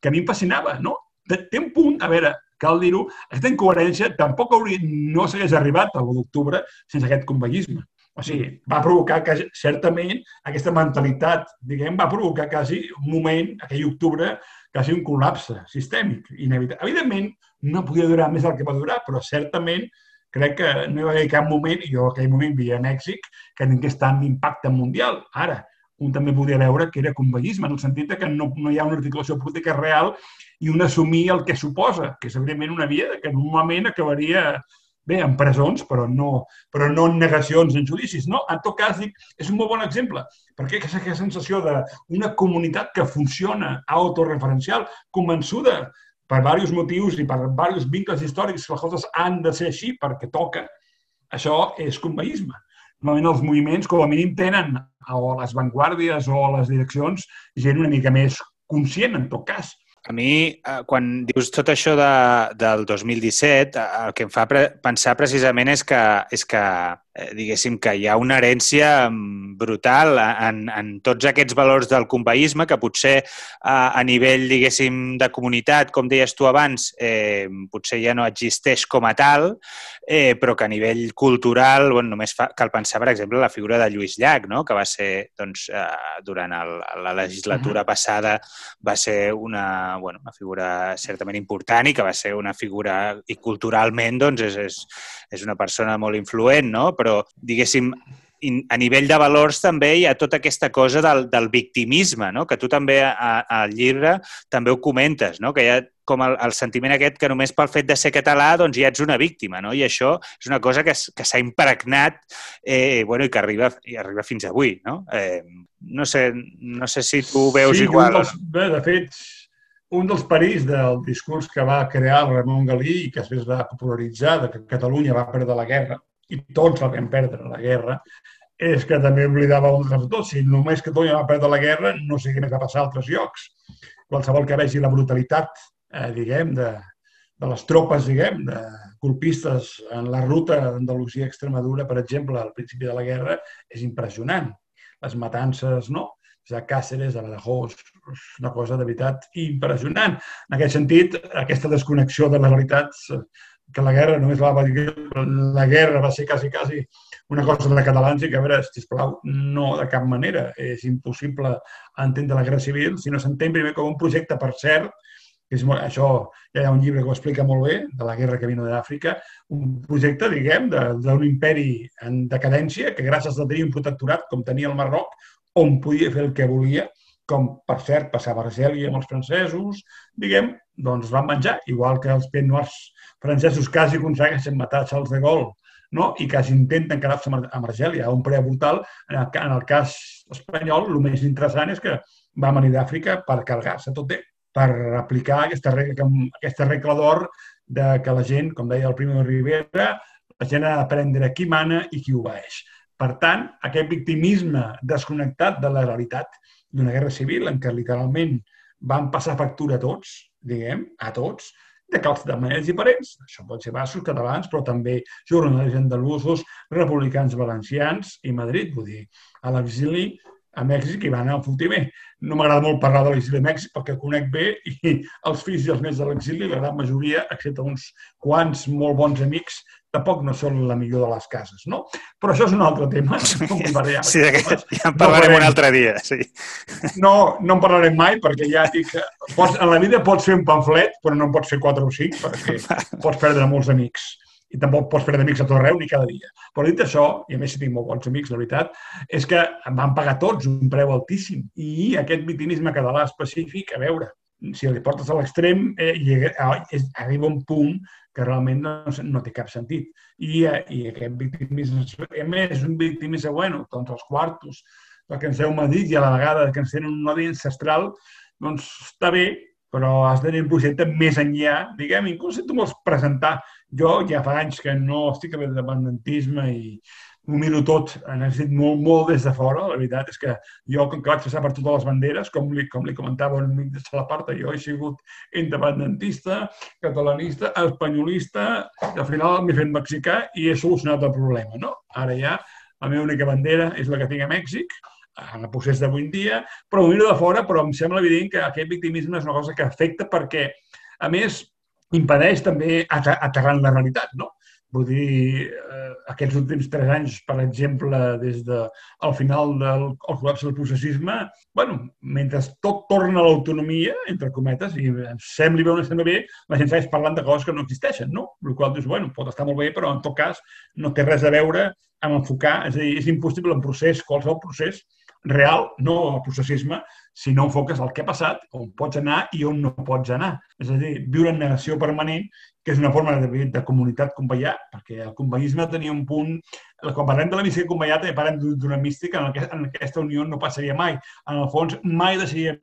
que a mi em fascinava, no? Té un punt, a veure, cal dir-ho, aquesta incoherència tampoc hauria, no s'hagués arribat a l'1 d'octubre sense aquest conveguisme. O sigui, va provocar que, certament, aquesta mentalitat, diguem, va provocar quasi un moment, aquell octubre, quasi un col·lapse sistèmic, inevitable. Evidentment, no podia durar més del que va durar, però certament crec que no hi va haver cap moment, jo en aquell moment vivia a Mèxic, que tingués tant d'impacte mundial. Ara, un també podia veure que era conveguisme, en el sentit que no, no hi ha una articulació política real i un assumir el que suposa, que és evidentment una via que normalment acabaria bé, en presons, però no, però no en negacions, en judicis. No? En tot cas, dic, és un molt bon exemple, perquè aquesta sensació d'una comunitat que funciona autoreferencial, convençuda per diversos motius i per diversos vincles històrics que les coses han de ser així perquè toca, això és conveïsme normalment els moviments com a mínim tenen o les vanguardies o les direccions gent una mica més conscient, en tot cas.
A mi, eh, quan dius tot això de, del 2017, eh, el que em fa pensar precisament és que, és que diguéssim que hi ha una herència mm, brutal en, en tots aquests valors del combaïsme que potser a, a nivell, diguéssim, de comunitat, com deies tu abans, eh, potser ja no existeix com a tal, eh, però que a nivell cultural, bueno, només fa, cal pensar, per exemple, la figura de Lluís Llach, no? que va ser, doncs, eh, durant el, la legislatura uh -huh. passada, va ser una, bueno, una figura certament important i que va ser una figura, i culturalment, doncs, és, és, és una persona molt influent, no? Però, diguéssim, a nivell de valors també hi ha tota aquesta cosa del, del victimisme, no? que tu també al llibre també ho comentes, no? que hi ha com el, el sentiment aquest que només pel fet de ser català doncs ja ets una víctima, no? I això és una cosa que, que s'ha impregnat eh, bueno, i que arriba, i arriba fins avui, no? Eh, no, sé, no sé si tu ho veus
sí,
igual.
Dels, bé, de fet, un dels perills del discurs que va crear el Ramon Galí i que després va popularitzar de que Catalunya va perdre la guerra i tots la vam perdre, la guerra, és que també oblidava un de tots. Si només Catalunya va perdre la guerra, no sé què més va passar a altres llocs. Qualsevol que vegi la brutalitat, eh, diguem, de, de les tropes, diguem, de colpistes en la ruta d'Andalusia-Extremadura, per exemple, al principi de la guerra, és impressionant. Les matances, no? de Càceres, de Badajoz, una cosa de veritat impressionant. En aquest sentit, aquesta desconnexió de les realitats que la guerra només va dir la guerra va ser quasi, quasi una cosa de catalans i que, a veure, sisplau, no de cap manera. És impossible entendre la guerra civil si no s'entén primer com un projecte, per cert, que és molt, això ja hi ha un llibre que ho explica molt bé, de la guerra que vino d'Àfrica, un projecte, diguem, d'un imperi en decadència que gràcies a tenir un protectorat com tenia el Marroc, on podia fer el que volia, com, per cert, passava a Argèlia amb els francesos, diguem, doncs van menjar, igual que els penoirs francesos quasi aconsegueixen matar Charles de Gaulle no? i quasi intenten quedar-se a Argèlia a un preu brutal. En el, cas espanyol, el més interessant és que va venir d'Àfrica per carregar-se tot bé, per aplicar aquesta regla, aquesta regla d'or de que la gent, com deia el Primo de Rivera, la gent ha d'aprendre qui mana i qui obeeix. Per tant, aquest victimisme desconnectat de la realitat d'una guerra civil en què literalment van passar factura a tots, diguem, a tots, de, cals, de maneres diferents. Això pot ser bascos, catalans, però també jornalistes andalusos, republicans valencians i Madrid. Vull dir, a l'exili a Mèxic i van anar a Fultimer. No m'agrada molt parlar de l'exili de Mèxic perquè conec bé i els fills i els nets de l'exili, la gran majoria, excepte uns quants molt bons amics, tampoc no són la millor de les cases, no? Però això és un altre tema.
No sí, ja en parlarem no un altre dia, sí.
No, no en parlarem mai perquè ja dic que pots, en la vida pots fer un pamflet, però no en pots fer quatre o cinc perquè pots perdre molts amics i tampoc pots perdre amics a tot arreu ni cada dia. Però dit això, i a més si tinc molt bons amics, la veritat, és que em van pagar tots un preu altíssim. I aquest victimisme català específic, a veure, si el portes a l'extrem, eh, arriba un punt que realment no, no té cap sentit. I, eh, i aquest victimisme, a més, un victimisme, bueno, doncs els quartos, el que ens heu dit i a la vegada que ens tenen un odi ancestral, doncs està bé, però has tenir un projecte més enllà, diguem, inclús si tu vols presentar. Jo ja fa anys que no estic a l'independentisme i ho miro tot, han estat molt, molt des de fora. La veritat és que jo, com que vaig passar per totes les banderes, com li, com li comentava un amic de Salaparta, jo he sigut independentista, catalanista, espanyolista, i al final m'he fet mexicà i he solucionat el problema. No? Ara ja la meva única bandera és la que tinc a Mèxic, en el procés d'avui dia, però ho miro de fora, però em sembla evident que aquest victimisme és una cosa que afecta perquè, a més, impedeix també aterrar en la realitat, no? Vull dir, eh, aquests últims tres anys, per exemple, des de al final del el col·lapse del processisme, bueno, mentre tot torna a l'autonomia, entre cometes, i sembli bé o no sembla bé, la gent segueix parlant de coses que no existeixen, no? El qual dius, bueno, pot estar molt bé, però en tot cas no té res a veure amb enfocar, és a dir, és impossible un procés, qualsevol procés, real, no el processisme, si no enfoques el que ha passat, on pots anar i on no pots anar. És a dir, viure en negació permanent que és una forma de, de comunitat conveià, perquè el conveïsme tenia un punt... Quan parlem de la mística conveià també parlem d'una mística en, en aquesta unió no passaria mai. En el fons, mai deixaríem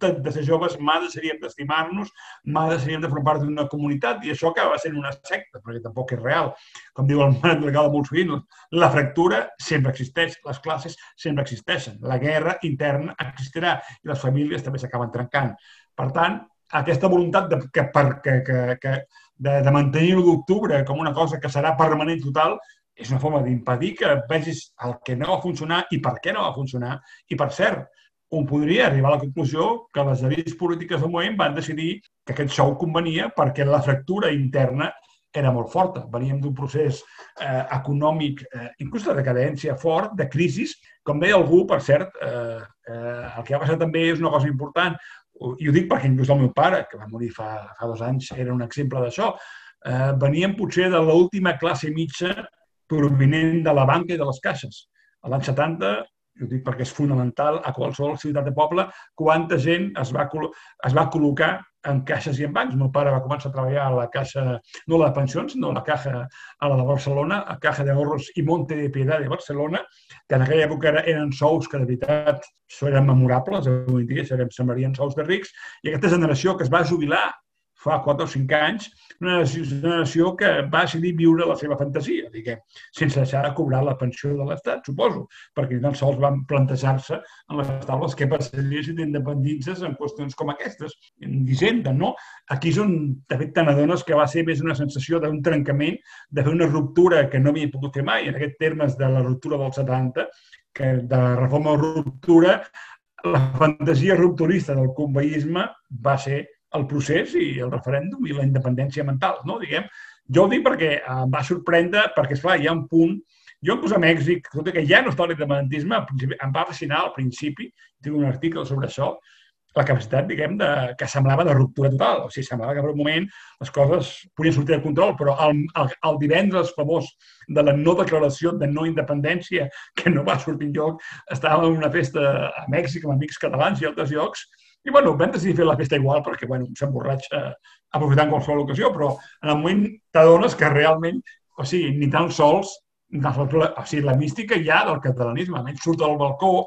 de, de ser joves, mai deixaríem d'estimar-nos, mai deixaríem de formar part d'una comunitat i això acaba sent una secta, perquè tampoc és real. Com diu el Manat Delgado molt sovint, la fractura sempre existeix, les classes sempre existeixen, la guerra interna existirà i les famílies també s'acaben trencant. Per tant, aquesta voluntat de, que, per, que, que, que de, de mantenir l'1 d'octubre com una cosa que serà permanent total és una forma d'impedir que vegis el que no va funcionar i per què no va funcionar. I, per cert, on podria arribar a la conclusió que les elites polítiques del moment van decidir que aquest xou convenia perquè la fractura interna era molt forta. Veníem d'un procés eh, econòmic, eh, inclús de decadència fort, de crisi. Com deia algú, per cert, eh, eh, el que ha passat també és una cosa important, i ho dic perquè inclús el meu pare, que va morir fa, fa dos anys, era un exemple d'això, eh, veníem potser de l'última classe mitja provinent de la banca i de les caixes. A l'any 70 ho dic perquè és fonamental, a qualsevol ciutat de poble, quanta gent es va, es va col·locar en caixes i en bancs. Meu pare va començar a treballar a la caixa, no la de pensions, no la caja a la de Barcelona, a Caja de Ahorros i Monte de Piedad de Barcelona, que en aquella època eren sous que de veritat eren memorables, avui dia semblarien sous de rics, i aquesta generació que es va jubilar fa 4 o 5 anys, una nació que va decidir viure la seva fantasia, diguem, sense deixar de cobrar la pensió de l'Estat, suposo, perquè ni tan sols van plantejar-se en les taules què passaria si t'independitzes en qüestions com aquestes, d'Hisenda, no? Aquí és on, de fet, te n'adones que va ser més una sensació d'un trencament, de fer una ruptura que no havia pogut fer mai, en aquest termes de la ruptura dels 70, que de la reforma o ruptura, la fantasia rupturista del conveïsme va ser el procés i el referèndum i la independència mental, no? Diguem, jo ho dic perquè em va sorprendre, perquè, esclar, hi ha un punt... Jo, inclús a Mèxic, tot que ja no està l'independentisme, em va fascinar al principi, tinc un article sobre això, la capacitat, diguem, de, que semblava de ruptura total. O sigui, semblava que per un moment les coses podien sortir de control, però el, el, el divendres famós de la no declaració de no independència, que no va sortir enlloc, estàvem en una festa a Mèxic amb amics catalans i altres llocs, i, bueno, vam decidir fer la festa igual perquè, bueno, s'emborratxa aprofitant qualsevol ocasió, però en el moment t'adones que realment, o sigui, ni tan sols, o sigui, la mística ja del catalanisme, almenys surt al balcó,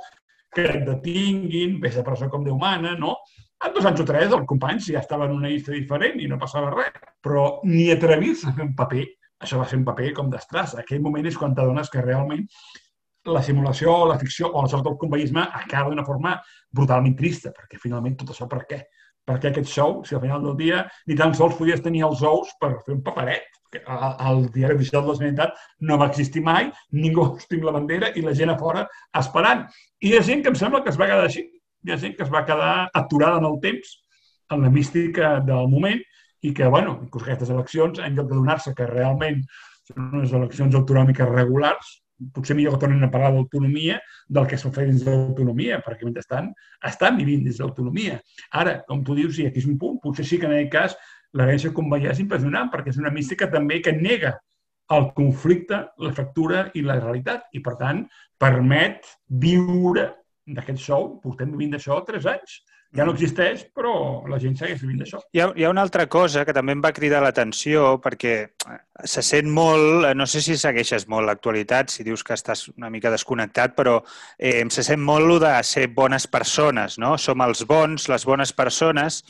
que et detinguin, ves a presó com Déu mana, no? En dos anys o tres, els companys ja estaven en una llista diferent i no passava res. Però ni atrevir-se a fer un paper, això va ser un paper com d'estràs. Aquell moment és quan t'adones que realment la simulació, la ficció o la sort del conveïsme acaba d'una forma brutalment trista, perquè finalment tot això per què? Per què aquest show, si al final del dia ni tan sols podies tenir els ous per fer un paperet? El diari oficial de la Generalitat no va existir mai, ningú tinc la bandera i la gent a fora esperant. I hi ha gent que em sembla que es va quedar així. Hi ha gent que es va quedar aturada en el temps, en la mística del moment, i que, bueno, inclús aquestes eleccions, en lloc de donar-se que realment són unes eleccions autonòmiques regulars, potser millor que tornin a parlar d'autonomia del que fet dins d'autonomia, perquè mentrestant estan vivint dins d'autonomia. Ara, com tu dius, i aquí és un punt, potser sí que en aquest cas l'herència conveïà és impressionant, perquè és una mística també que nega el conflicte, la fractura i la realitat, i per tant permet viure d'aquest sou, portem vivint d'això tres anys, ja no existeix, però la gent segueix vivint d'això.
Hi, ha, hi ha una altra cosa que també em va cridar l'atenció, perquè se sent molt, eh, no sé si segueixes molt l'actualitat, si dius que estàs una mica desconnectat, però eh, se sent molt lo de ser bones persones, no? Som els bons, les bones persones,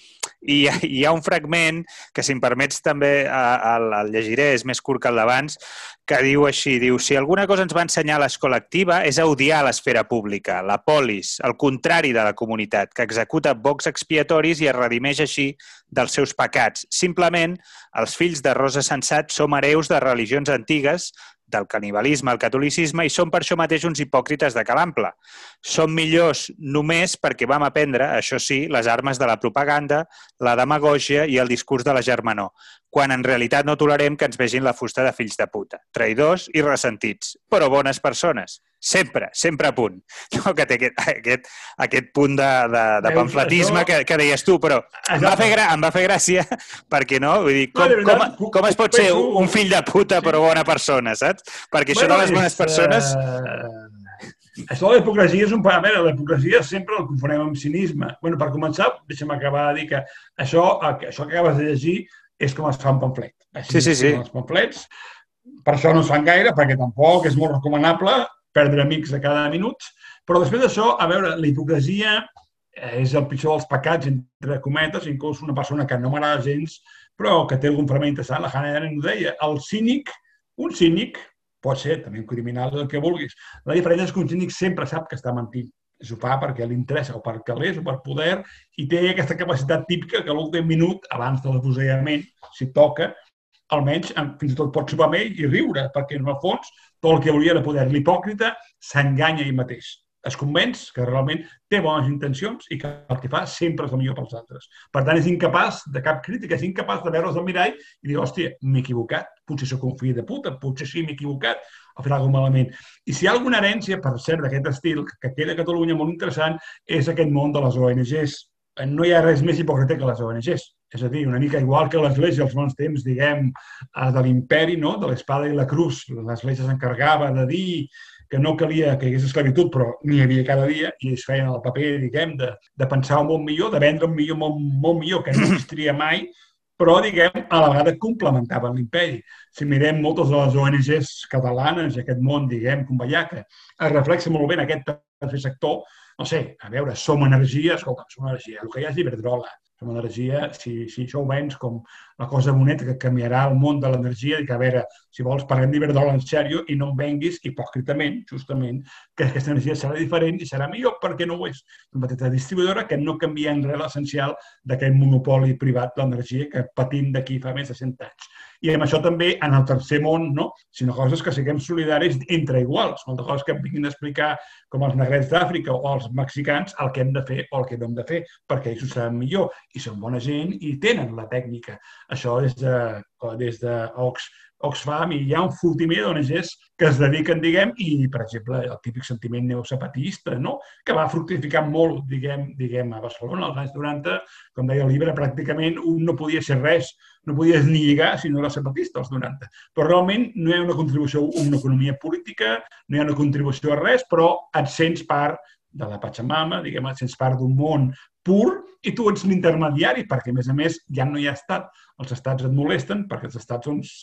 i hi ha un fragment que, si em permets també, el, el llegiré, és més curt que el d'abans, que diu així, diu, si alguna cosa ens va ensenyar l'escola activa és a odiar l'esfera pública, la polis, el contrari de la comunitat, que executa bocs expiatoris i es redimeix així dels seus pecats. Simplement, els fills de Rosa Sensat som hereus de religions antigues, del canibalisme al catolicisme i són per això mateix uns hipòcrites de calample. Som millors només perquè vam aprendre, això sí, les armes de la propaganda, la demagògia i el discurs de la germanor, quan en realitat no tolerem que ens vegin la fusta de fills de puta, traïdors i ressentits, però bones persones. Sempre, sempre a punt. No, que té aquest, aquest, aquest punt de, de, de pamfletisme que, que deies tu, però em va, fer gra, em va fer gràcia perquè no, vull dir, com, com, com, es pot ser un fill de puta però bona persona, saps? Perquè això de les bones persones...
Uh, això de l'hipocresia és un paràmetre. L'hipocresia sempre el confonem amb cinisme. bueno, per començar, deixa'm acabar de dir que això, això que acabes de llegir és com es fa un pamflet.
Així sí, sí, sí.
Els pamflets, per això no es fan gaire, perquè tampoc és molt recomanable perdre amics a cada minut. Però després d'això, a veure, la hipocresia eh, és el pitjor dels pecats, entre cometes, inclús una persona que no m'agrada gens, però que té algun fragment interessant, la Hannah Arendt ho deia, el cínic, un cínic, pot ser també un criminal, el que vulguis. La diferència és que un cínic sempre sap que està mentint. Ho fa perquè li interessa, o per calés, o per poder, i té aquesta capacitat típica que l'últim minut, abans de l'afusellament, si toca, almenys fins i tot pot sopar amb ell i riure, perquè en el fons tot el que volia era poder. L'hipòcrita s'enganya ell mateix es convenç que realment té bones intencions i que el que fa sempre és el millor pels altres. Per tant, és incapaç de cap crítica, és incapaç de veure's al mirall i dir, hòstia, m'he equivocat, potser sóc un fill de puta, potser sí m'he equivocat, o fer alguna malament. I si hi ha alguna herència, per cert, d'aquest estil, que queda a Catalunya molt interessant, és aquest món de les ONGs. No hi ha res més hipòcrita que les ONGs. És a dir, una mica igual que l'Església als bons temps, diguem, eh, de l'imperi, no? de l'espada i la cruz. L'Església s'encarregava de dir que no calia que hi hagués esclavitud, però n'hi havia cada dia i es feien el paper, diguem, de, de pensar un món millor, de vendre un millor món molt millor, que no existiria mai, però, diguem, a la vegada complementaven l'imperi. Si mirem moltes de les ONGs catalanes aquest món, diguem, com Vallaca, es reflexa molt bé en aquest tercer sector, no sé, a veure, som energia, escolta, som energia, el que hi ha és Iberdrola, som energia, si, si això ho vens com la cosa boneta que canviarà el món de l'energia, i que a veure, si vols parlem d'Iberdrola en sèrio i no em venguis hipòcritament, justament, que aquesta energia serà diferent i serà millor perquè no ho és. Una petita distribuïdora que no canvia en res l'essencial d'aquest monopoli privat de l'energia que patim d'aquí fa més de 100 anys. I amb això també, en el tercer món, no? sinó coses que siguem solidaris entre iguals, moltes coses que em vinguin a explicar com els negrets d'Àfrica o els mexicans el que hem de fer o el que no hem de fer, perquè ells ho saben millor i són bona gent i tenen la tècnica. Això és de, des d'Ox Oxfam i hi ha un fultimer d'ONGs que es dediquen, diguem, i, per exemple, el típic sentiment neosapatista, no? que va fructificar molt, diguem, diguem a Barcelona als anys 90, com deia el llibre, pràcticament un no podia ser res, no podies ni lligar si no era zapatista als 90. Però realment no hi ha una contribució a una economia política, no hi ha una contribució a res, però et sents part de la Pachamama, diguem, et sents part d'un món pur i tu ets l'intermediari, perquè, a més a més, ja no hi ha estat. Els estats et molesten perquè els estats doncs,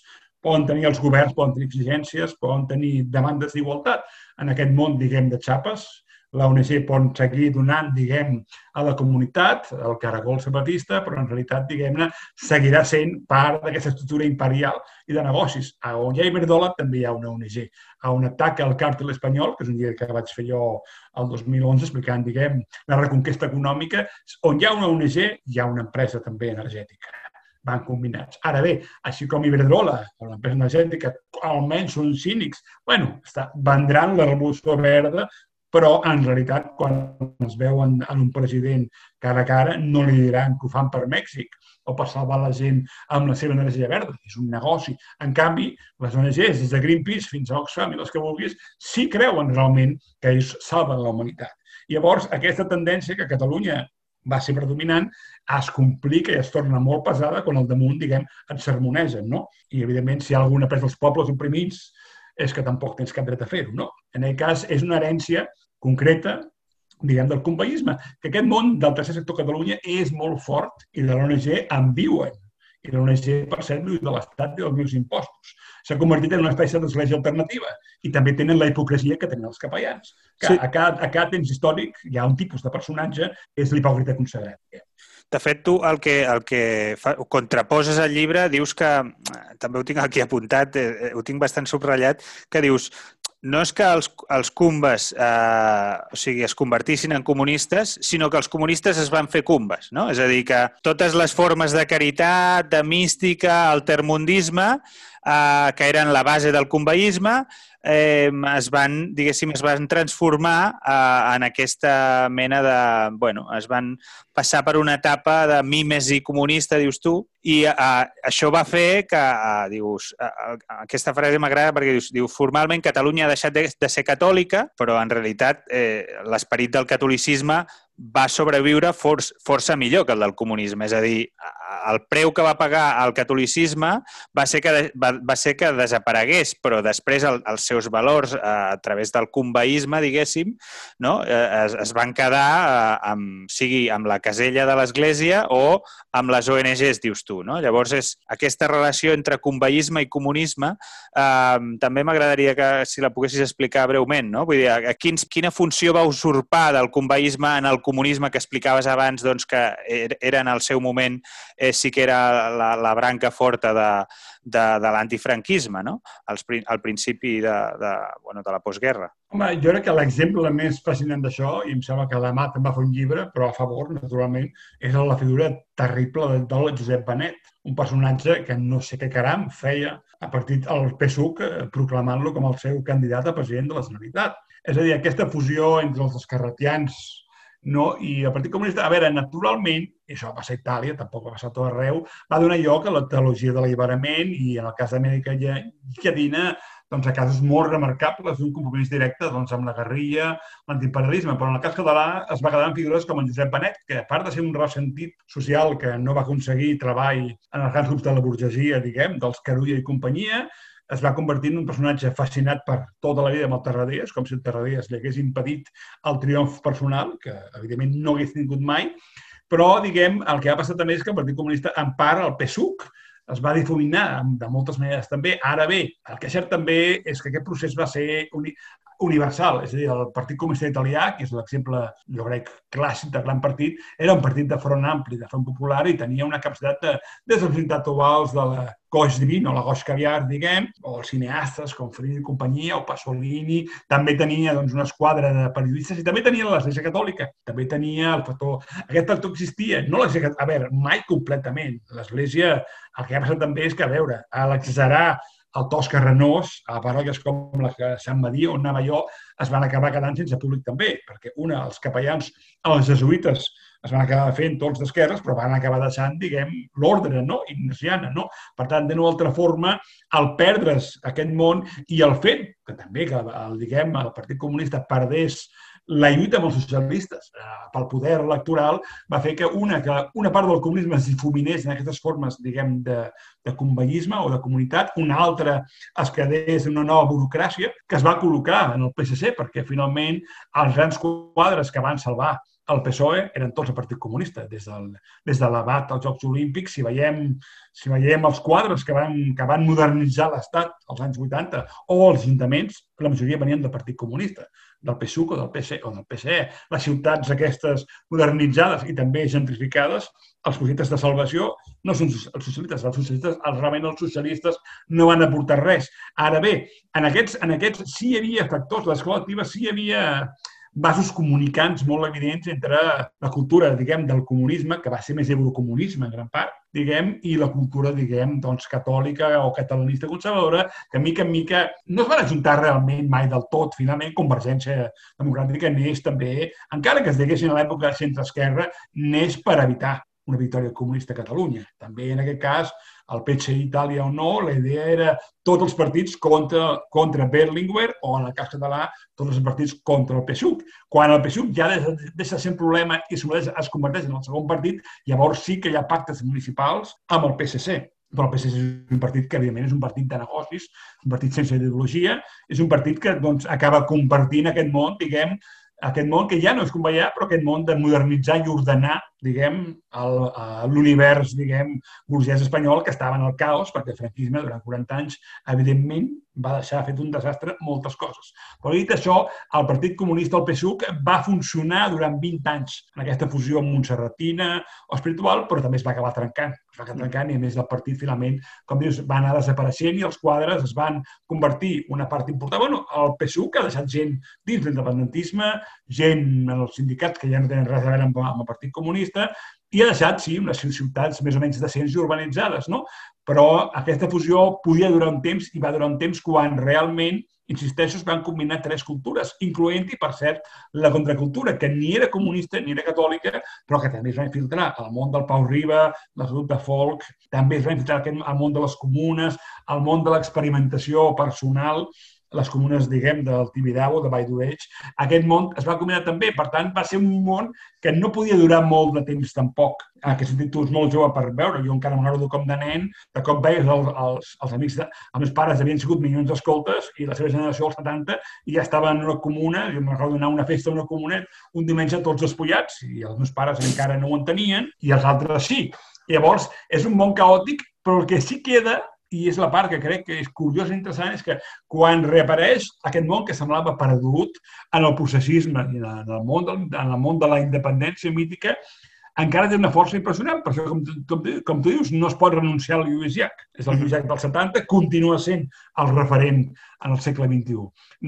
poden tenir els governs, poden tenir exigències, poden tenir demandes d'igualtat. En aquest món, diguem, de xapes, la ONG pot seguir donant, diguem, a la comunitat, el caragol sabatista, però en realitat, diguem-ne, seguirà sent part d'aquesta estructura imperial i de negocis. A on hi ha Iberdrola també hi ha una ONG. A on ataca el càrtel espanyol, que és un dia que vaig fer jo el 2011 explicant, diguem, la reconquesta econòmica, on hi ha una ONG, hi ha una empresa també energètica van combinats. Ara bé, així com Iberdrola, o l'empresa energètica, almenys són cínics, bueno, està, vendran la revolució verda, però en realitat quan es veuen en un president cara a cara no li diran que ho fan per Mèxic o per salvar la gent amb la seva energia verda. És un negoci. En canvi, les ONGs, des de Greenpeace fins a Oxfam i les que vulguis, sí creuen realment que ells salven la humanitat. Llavors, aquesta tendència que Catalunya va ser predominant, es complica i es torna molt pesada quan al damunt, diguem, et sermonegen, no? I, evidentment, si hi ha alguna pres dels pobles oprimits, és que tampoc tens cap dret a fer-ho, no? En aquest cas, és una herència concreta, diguem, del compaïsme, que aquest món del tercer sector Catalunya és molt fort i de l'ONG en viuen. I l'ONG, per cert, viu de l'Estat i dels meus impostos s'ha convertit en una espècie d'església alternativa. I també tenen la hipocresia que tenen els capellans. Que sí. a, cada, a cada temps històric hi ha un tipus de personatge que és l'hipòcrita consagrat.
De fet, tu el que, el que fa, contraposes al llibre dius que, també ho tinc aquí apuntat, eh, eh ho tinc bastant subratllat, que dius no és que els, els cumbes eh, o sigui, es convertissin en comunistes, sinó que els comunistes es van fer cumbes. No? És a dir, que totes les formes de caritat, de mística, altermundisme, eh, que eren la base del cumbaïsme, eh, es van, diguéssim, es van transformar eh, en aquesta mena de... Bueno, es van passar per una etapa de mímesi comunista, dius tu, i eh, això va fer que, eh, dius, eh, aquesta frase m'agrada perquè dius, diu, formalment Catalunya ha deixat de, de ser catòlica, però en realitat eh, l'esperit del catolicisme va sobreviure for força millor que el del comunisme. És a dir, el preu que va pagar el catolicisme va ser que, va, va ser que desaparegués, però després el, els seus valors a, a través del conveïsme, diguéssim, no? Eh, es, es van quedar eh, amb, sigui amb la casella de l'Església o amb les ONGs, dius tu. No? Llavors, és aquesta relació entre conveïsme i comunisme eh, també m'agradaria que si la poguessis explicar breument. No? Vull dir, a, a quins, quina funció va usurpar del conveïsme en el comunisme que explicaves abans doncs, que er, era en el seu moment eh, sí que era la, la branca forta de, de, de l'antifranquisme, no? Al, al principi de, de, bueno, de la postguerra.
Home, jo crec que l'exemple més fascinant d'això, i em sembla que l'Amat en va fer un llibre, però a favor, naturalment, és la figura terrible del Josep Benet, un personatge que no sé què caram feia a partir del PSUC eh, proclamant-lo com el seu candidat a president de la Generalitat. És a dir, aquesta fusió entre els escarretians no? I el Partit Comunista, a veure, naturalment, i això va passar a Itàlia, tampoc va passar a tot arreu, va donar lloc a la teologia de l'alliberament i en el cas d'Amèrica Llatina doncs, a casos molt remarcables d'un compromís directe doncs, amb la guerrilla, l'antiimperialisme. Però en el cas català es va quedar en figures com en Josep Benet, que a part de ser un ressentit social que no va aconseguir treball en els grans grups de la burgesia, diguem, dels Carulla i companyia, es va convertir en un personatge fascinat per tota la vida amb el Tarradellas, com si el Tarradellas li hagués impedit el triomf personal, que evidentment no hagués tingut mai, però, diguem, el que ha passat també és que el Partit Comunista, en part, el PSUC, es va difuminar de moltes maneres també. Ara bé, el que és cert també és que aquest procés va ser universal. És a dir, el Partit Comunista Italià, que és l'exemple, jo crec, clàssic de gran partit, era un partit de front ampli, de front popular, i tenia una capacitat de, dels intel·lectuals de la goix divino, la goix caviar, diguem, o els cineastes com Frini i companyia, o Pasolini, també tenia doncs, una esquadra de periodistes i també tenia l'Església Catòlica, també tenia el factor... Aquest factor existia, no l'Església A veure, mai completament. L'Església, el que ha passat també és que, a veure, a l'exagerar el Tosca Renós, a parròquies com la que Sant Madí, on anava jo, es van acabar quedant sense públic també, perquè una, els capellans, els jesuïtes, es van acabar fent tots d'esquerres, però van acabar deixant, diguem, l'ordre no? ignasiana. No? Per tant, de altra forma, al perdre's aquest món i el fet que també que el, diguem, el Partit Comunista perdés la lluita amb els socialistes eh, pel poder electoral va fer que una, que una part del comunisme es difuminés en aquestes formes, diguem, de, de conveïsme o de comunitat, una altra es quedés en una nova burocràcia que es va col·locar en el PSC perquè finalment els grans quadres que van salvar el PSOE eren tots el Partit Comunista, des, del, des de l'abat als Jocs Olímpics, si veiem, si veiem els quadres que van, que van modernitzar l'Estat als anys 80 o els ajuntaments, la majoria venien del Partit Comunista del PSUC o del PC o del PSE. Les ciutats aquestes modernitzades i també gentrificades, els projectes de salvació no són els socialistes. Els socialistes, els, realment els socialistes no van aportar res. Ara bé, en aquests, en aquests sí hi havia factors, les col·lectives sí hi havia vasos comunicants molt evidents entre la cultura, diguem, del comunisme, que va ser més eurocomunisme en gran part, diguem, i la cultura, diguem, doncs, catòlica o catalanista conservadora, que mica en mica no es van ajuntar realment mai del tot. Finalment, Convergència Democràtica neix també, encara que es diguessin a l'època centre-esquerra, neix per evitar una victòria comunista a Catalunya. També, en aquest cas, el PCI Itàlia o no, la idea era tots els partits contra, contra Berlinguer o, en el cas català, tots els partits contra el PSUC. Quan el PSUC ja deixa, de ser un problema i es converteix en el segon partit, llavors sí que hi ha pactes municipals amb el PSC però el PSC és un partit que, evidentment, és un partit de negocis, un partit sense ideologia, és un partit que doncs, acaba compartint aquest món, diguem, aquest món que ja no és com veia, però aquest món de modernitzar i ordenar, diguem, l'univers, diguem, burgès espanyol que estava en el caos, perquè el franquisme durant 40 anys, evidentment, va deixar fet un desastre moltes coses. Però dit això, el Partit Comunista, el PSUC, va funcionar durant 20 anys en aquesta fusió montserratina o espiritual, però també es va acabar trencant. Es va acabar trencant i, a més, el partit, finalment, com dius, va anar desapareixent i els quadres es van convertir una part important. Bueno, el PSUC ha deixat gent dins l'independentisme, gent en els sindicats que ja no tenen res a veure amb, amb el Partit Comunista, i ha deixat, sí, unes ciutats més o menys decents i urbanitzades, no? Però aquesta fusió podia durar un temps i va durar un temps quan realment, insisteixo, es van combinar tres cultures, incloent-hi, per cert, la contracultura, que ni era comunista ni era catòlica, però que també es va infiltrar al món del Pau Riba, grup de folk, també es va infiltrar al món de les comunes, al món de l'experimentació personal, les comunes, diguem, del Tibidabo, de Vall d'Oreix. Aquest món es va combinar també, per tant, va ser un món que no podia durar molt de temps tampoc. En aquest sentit, tu ets molt jove per veure, jo encara m'ho com de nen, de cop veies els, els, els amics, de, els meus pares havien sigut milions d'escoltes i la seva generació, als 70, i ja estava en una comuna, jo recordo anar a una festa a una comuna un diumenge tots despullats, i els meus pares encara no ho entenien, i els altres sí. Llavors, és un món caòtic, però el que sí queda i és la part que crec que és curiosa i interessant, és que quan reapareix aquest món que semblava perdut en el processisme i en el món, del, en el món de la independència mítica, encara té una força impressionant. Per això, com, com, com tu dius, no es pot renunciar al Lluís Llach. És el Lluís Llach dels 70, continua sent el referent en el segle XXI.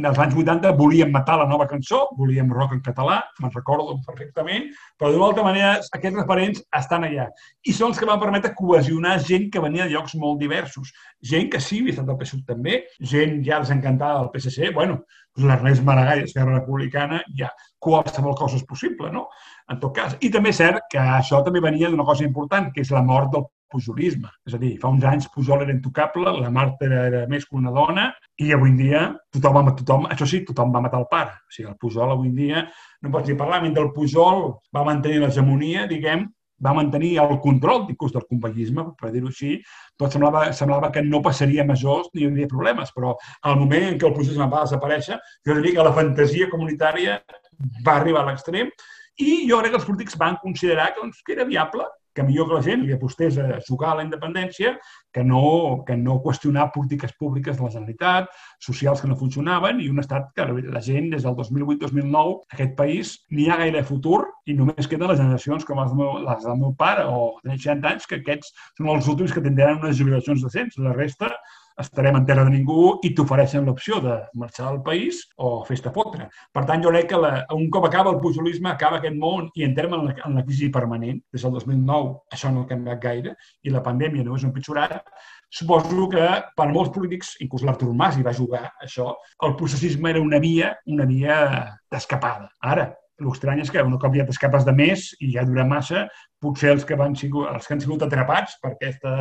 Als anys 80 volíem matar la nova cançó, volíem rock en català, me'n recordo perfectament, però d'una altra manera aquests referents estan allà. I són els que van permetre cohesionar gent que venia de llocs molt diversos. Gent que sí havia estat del PSUV també, gent ja desencantada del PSC, bueno, l'Ernest Maragall, Esquerra Republicana, ja qualsevol cosa és possible, no? En tot cas. I també és cert que això també venia d'una cosa important, que és la mort del pujolisme. És a dir, fa uns anys Pujol era intocable, la Marta era, més que una dona i avui en dia tothom, tothom, això sí, tothom va matar el pare. O sigui, el Pujol avui en dia, no pots dir parlar, mentre el Pujol va mantenir l'hegemonia, diguem, va mantenir el control inclús del companyisme, per dir-ho així, tot semblava, semblava que no passaria majors ni hi hauria problemes, però al moment en què el pujolisme va desaparèixer, jo diria que la fantasia comunitària va arribar a l'extrem i jo crec que els polítics van considerar que, doncs, que era viable que millor que la gent li apostés a jugar a la independència que no, que no qüestionar polítiques públiques de la Generalitat, socials que no funcionaven i un estat que la gent des del 2008-2009, aquest país, n'hi ha gaire futur i només queden les generacions com les meu, les del meu pare o de 60 anys, que aquests són els últims que tindran unes jubilacions decents. La resta estarem en terra de ningú i t'ofereixen l'opció de marxar del país o fes-te fotre. Per tant, jo crec que la, un cop acaba el pujolisme, acaba aquest món i entrem en la, en la crisi permanent. Des del 2009 això no ha canviat gaire i la pandèmia no és un pitjorat. Suposo que per molts polítics, inclús l'Artur Mas hi va jugar això, el processisme era una via, una via d'escapada. Ara, L'estrany és que un cop ja t'escapes de més i ja dura massa, potser els que, van els que han sigut atrapats per, aquesta,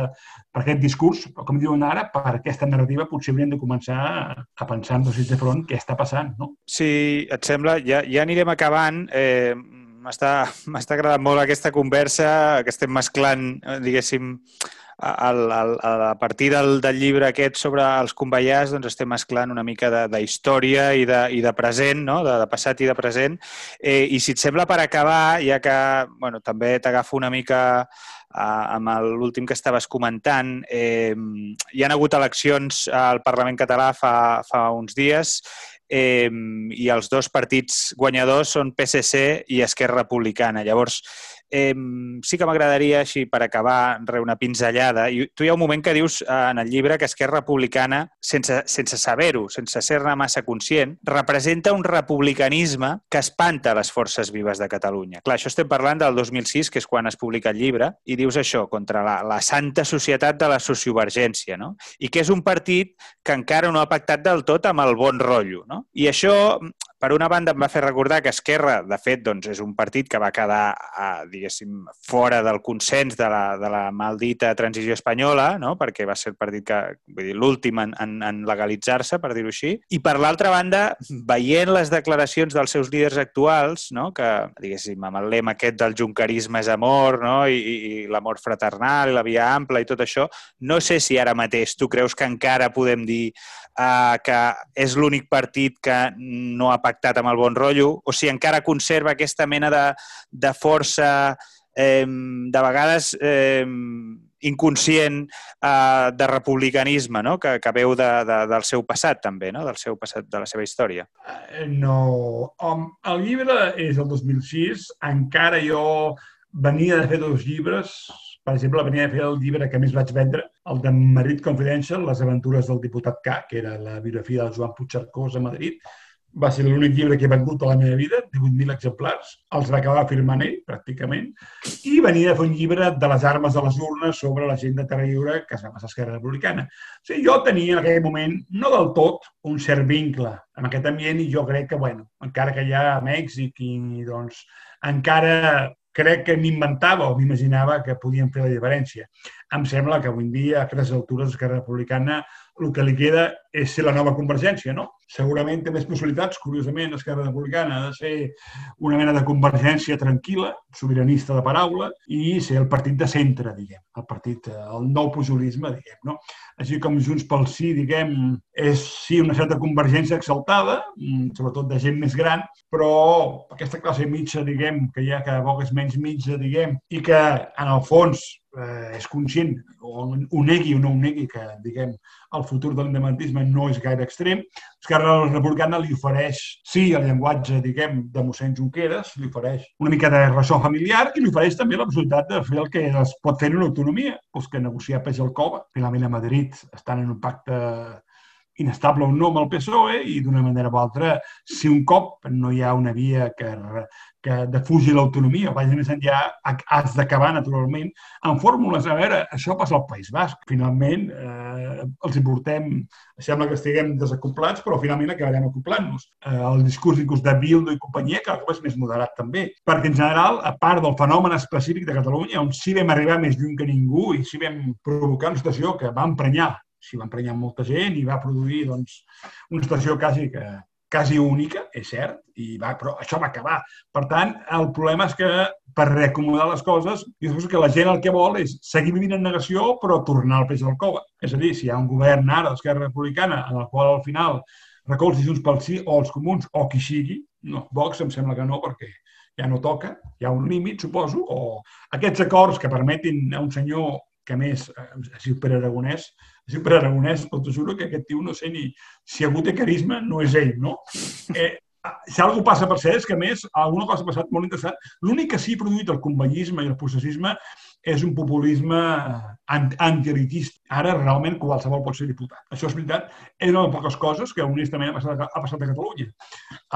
per aquest discurs, o com diuen ara, per aquesta narrativa, potser haurien de començar a pensar en dos de front què està passant. No?
Si et sembla, ja, ja anirem acabant. Eh, M'està agradant molt aquesta conversa, que estem mesclant, eh, diguéssim, el, el, a partir del, del llibre aquest sobre els conveiars doncs estem mesclant una mica de, de història i de, i de present, no? de, de passat i de present. Eh, I si et sembla per acabar, ja que bueno, també t'agafo una mica eh, amb l'últim que estaves comentant, eh, hi han hagut eleccions al Parlament català fa, fa uns dies eh, i els dos partits guanyadors són PSC i Esquerra Republicana. Llavors, eh, sí que m'agradaria, així per acabar, re una pinzellada. I tu hi ha un moment que dius eh, en el llibre que Esquerra Republicana, sense, sense saber-ho, sense ser-ne massa conscient, representa un republicanisme que espanta les forces vives de Catalunya. Clar, això estem parlant del 2006, que és quan es publica el llibre, i dius això, contra la, la santa societat de la sociovergència, no? I que és un partit que encara no ha pactat del tot amb el bon rotllo, no? I això per una banda, em va fer recordar que Esquerra, de fet, doncs, és un partit que va quedar, a, diguéssim, fora del consens de la, de la maldita transició espanyola, no? perquè va ser el partit que, vull dir, l'últim en, en, en legalitzar-se, per dir-ho així. I per l'altra banda, veient les declaracions dels seus líders actuals, no? que, diguéssim, amb el lema aquest del juncarisme és amor, no? I, i, i l'amor fraternal, i la via ampla i tot això, no sé si ara mateix tu creus que encara podem dir eh, que és l'únic partit que no ha pactat amb el bon rotllo, o si encara conserva aquesta mena de, de força eh, de vegades eh, inconscient eh, de republicanisme, no? que, que veu de, de, del seu passat també, no? del seu passat, de la seva història.
Eh, no. El llibre és el 2006, encara jo venia de fer dos llibres, per exemple, venia a fer el llibre que més vaig vendre, el de Madrid Confidential, Les aventures del diputat K, que era la biografia del Joan Puigcercós a Madrid. Va ser l'únic llibre que he vengut a la meva vida, 18.000 exemplars. Els va acabar firmant ell, pràcticament. I venia a fer un llibre de les armes de les urnes sobre la gent de Terra Lliure que es va passar a Esquerra Republicana. O sigui, jo tenia en aquell moment, no del tot, un cert vincle amb aquest ambient i jo crec que, bueno, encara que ha a Mèxic i, doncs, encara crec que m'inventava o m'imaginava que podien fer la diferència. Em sembla que avui en dia, a aquestes altures, Esquerra Republicana el que li queda és ser la nova convergència, no? Segurament té més possibilitats, curiosament, Esquerra Republicana, de ser una mena de convergència tranquil·la, sobiranista de paraula, i ser el partit de centre, diguem, el partit, el nou pujolisme, diguem, no? Així com Junts pel Sí, diguem, és sí una certa convergència exaltada, mm, sobretot de gent més gran, però aquesta classe mitja, diguem, que ja cada poc és menys mitja, diguem, i que en el fons eh, és conscient, o ho negui o no ho negui, que, diguem, el futur de l'independentisme no és gaire extrem, Esquerra Republicana li ofereix, sí, el llenguatge, diguem, de mossèn Junqueras, li ofereix una mica de ressò familiar i li ofereix també la possibilitat de fer el que es pot fer en una autonomia, doncs que negociar peix al cova. Finalment a Madrid estan en un pacte inestable o no amb el PSOE i d'una manera o altra, si un cop no hi ha una via que, que defugi l'autonomia o vagi més enllà, has d'acabar naturalment amb fórmules. A veure, això passa al País Basc. Finalment, eh, els importem, sembla que estiguem desacoplats, però finalment acabarem acoplant-nos. Eh, el discurs inclús de Bildo i companyia cop és més moderat també, perquè en general, a part del fenomen específic de Catalunya, on sí vam arribar més lluny que ningú i sí vam provocar una situació que va emprenyar s'hi va emprenyar molta gent i va produir doncs, una situació quasi, que, quasi única, és cert, i va, però això va acabar. Per tant, el problema és que per reacomodar les coses, jo penso que la gent el que vol és seguir vivint en negació però tornar al peix del cova. És a dir, si hi ha un govern ara d'Esquerra Republicana en el qual al final recolzi Junts pel Sí o els comuns o qui sigui, no, Vox em sembla que no, perquè ja no toca, hi ha un límit, suposo, o aquests acords que permetin a un senyor que més, eh, es diu Pere Aragonès, es diu Pere Aragonès, però t'ho juro que aquest tio no sé ni si algú té carisma, no és ell, no? Eh, si alguna passa per ser és que, a més, alguna cosa ha passat molt interessant. L'únic que sí ha produït el conveïsme i el processisme és un populisme antielitista. Ara, realment, qualsevol pot ser diputat. Això és veritat. És una de poques coses que, honestament, ha passat, ha passat a Catalunya.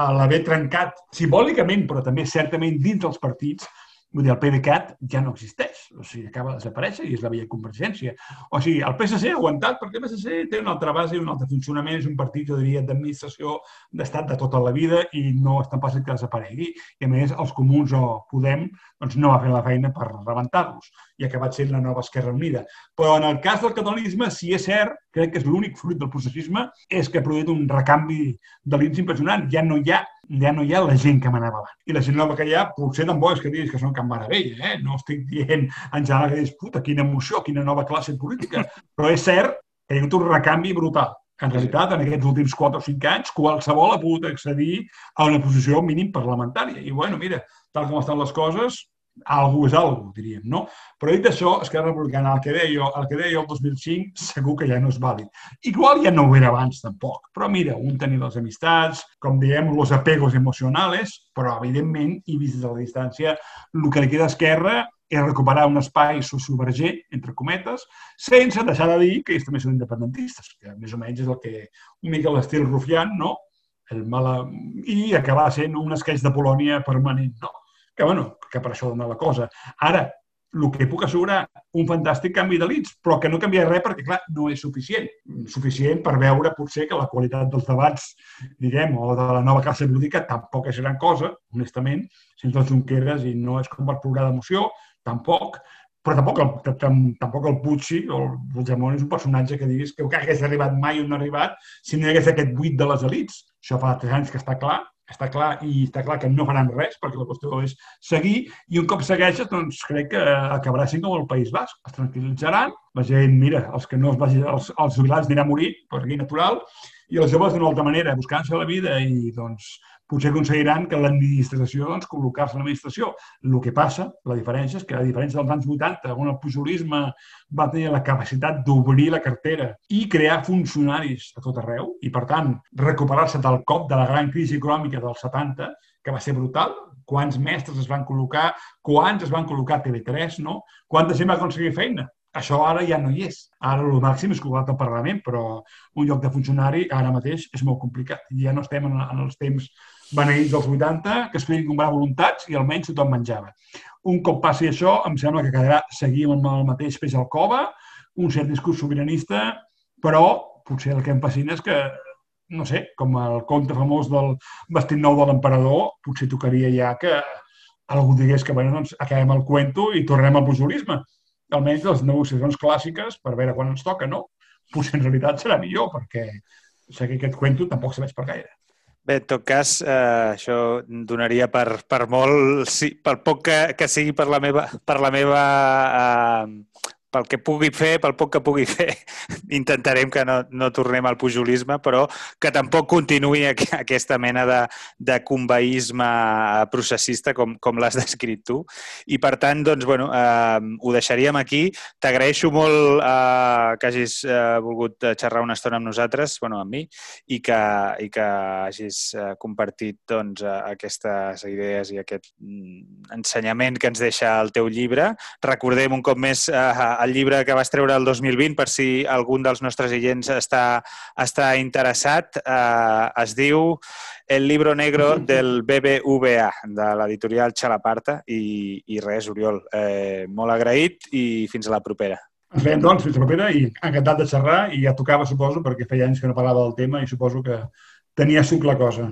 A l'haver trencat simbòlicament, però també certament dins dels partits, Vull dir, el PDeCAT ja no existeix, o sigui, acaba de desaparèixer i és la vella convergència. O sigui, el PSC ha aguantat perquè el PSC té una altra base un altre funcionament, és un partit, jo diria, d'administració d'estat de tota la vida i no és tan fàcil que desaparegui. I a més, els comuns o Podem doncs, no va fer la feina per rebentar-los i ha acabat sent la nova Esquerra Unida. Però en el cas del catalanisme, si és cert, crec que és l'únic fruit del processisme, és que ha produït un recanvi de l'ins impressionant. Ja no hi ha ja no hi ha la gent que m'anava abans. I la gent nova que hi ha, potser tampoc és que diguis que són Can Maravella, eh? no estic dient en general que diguis, puta, quina emoció, quina nova classe política, però és cert que hi ha hagut un recanvi brutal. En realitat, en aquests últims 4 o 5 anys, qualsevol ha pogut accedir a una posició mínim parlamentària. I, bueno, mira, tal com estan les coses, algú és algú, diríem, no? Però dit això, Esquerra Republicana, el que deia, el que deia el 2005, segur que ja no és vàlid. Igual ja no ho era abans, tampoc. Però mira, un tenir les amistats, com diem, los apegos emocionales, però, evidentment, i vist de la distància, el que li queda a Esquerra és recuperar un espai socioverger, entre cometes, sense deixar de dir que ells també són independentistes, que més o menys és el que un mica l'estil rufian, no? El mala... I acabar sent un esqueix de Polònia permanent, no? Que, bueno, que per això dona la cosa. Ara, el que puc assegurar, un fantàstic canvi de leads, però que no canvia res perquè, clar, no és suficient. Suficient per veure, potser, que la qualitat dels debats, diguem, o de la nova classe política tampoc és gran cosa, honestament, sense els Junqueras i no és com per plorar d'emoció, tampoc, però tampoc el, tampoc el Puigci o el Puigdemont és un personatge que diguis que, que hagués arribat mai on no ha arribat si no hi hagués aquest buit de les elites. Això fa tres anys que està clar, està clar i està clar que no faran res perquè la qüestió és seguir i un cop segueixes doncs crec que acabarà sent com el País Basc. Es tranquil·litzaran, la gent, mira, els que no es vagi, els, els jubilats aniran a morir per aquí natural i els joves d'una altra manera, buscant-se la vida i doncs potser aconseguiran que l'administració doncs, col·locar-se a l'administració. El que passa, la diferència, és que a diferència dels anys 80, on el pujolisme va tenir la capacitat d'obrir la cartera i crear funcionaris a tot arreu, i per tant recuperar-se del cop de la gran crisi econòmica dels 70, que va ser brutal, quants mestres es van col·locar, quants es van col·locar a TV3, no? Quanta gent va aconseguir feina? Això ara ja no hi és. Ara el màxim és col·locat al Parlament, però un lloc de funcionari ara mateix és molt complicat. Ja no estem en, en els temps beneïts dels 80, que es feien comprar voluntats i almenys tothom menjava. Un cop passi això, em sembla que quedarà seguir amb el mateix peix al cova, un cert discurs sobiranista, però potser el que em fascina és que, no sé, com el conte famós del vestit nou de l'emperador, potser tocaria ja que algú digués que, bueno, doncs, acabem el cuento i tornem al pujolisme. Almenys les negociacions clàssiques per veure quan ens toca, no? Potser en realitat serà millor, perquè seguir aquest cuento tampoc serveix per gaire.
Bé, en tot cas, eh, això donaria per, per molt, sí, per poc que, que sigui per la meva, per la meva eh, pel que pugui fer, pel poc que pugui fer, intentarem que no, no tornem al pujolisme, però que tampoc continuï aquesta mena de, de conveïsme processista com, com l'has descrit tu. I per tant, doncs, bueno, eh, ho deixaríem aquí. T'agraeixo molt eh, que hagis eh, volgut xerrar una estona amb nosaltres, bueno, amb mi, i que, i que hagis eh, compartit doncs, aquestes idees i aquest mm, ensenyament que ens deixa el teu llibre. Recordem un cop més eh, el llibre que vas treure el 2020 per si algun dels nostres agents està, està interessat. Eh, es diu El libro negro del BBVA, de l'editorial Xalaparta. I, I res, Oriol, eh, molt agraït i fins a la propera.
Ens veiem, doncs, fins a la propera i encantat de xerrar i ja tocava, suposo, perquè feia anys que no parlava del tema i suposo que tenia suc la cosa.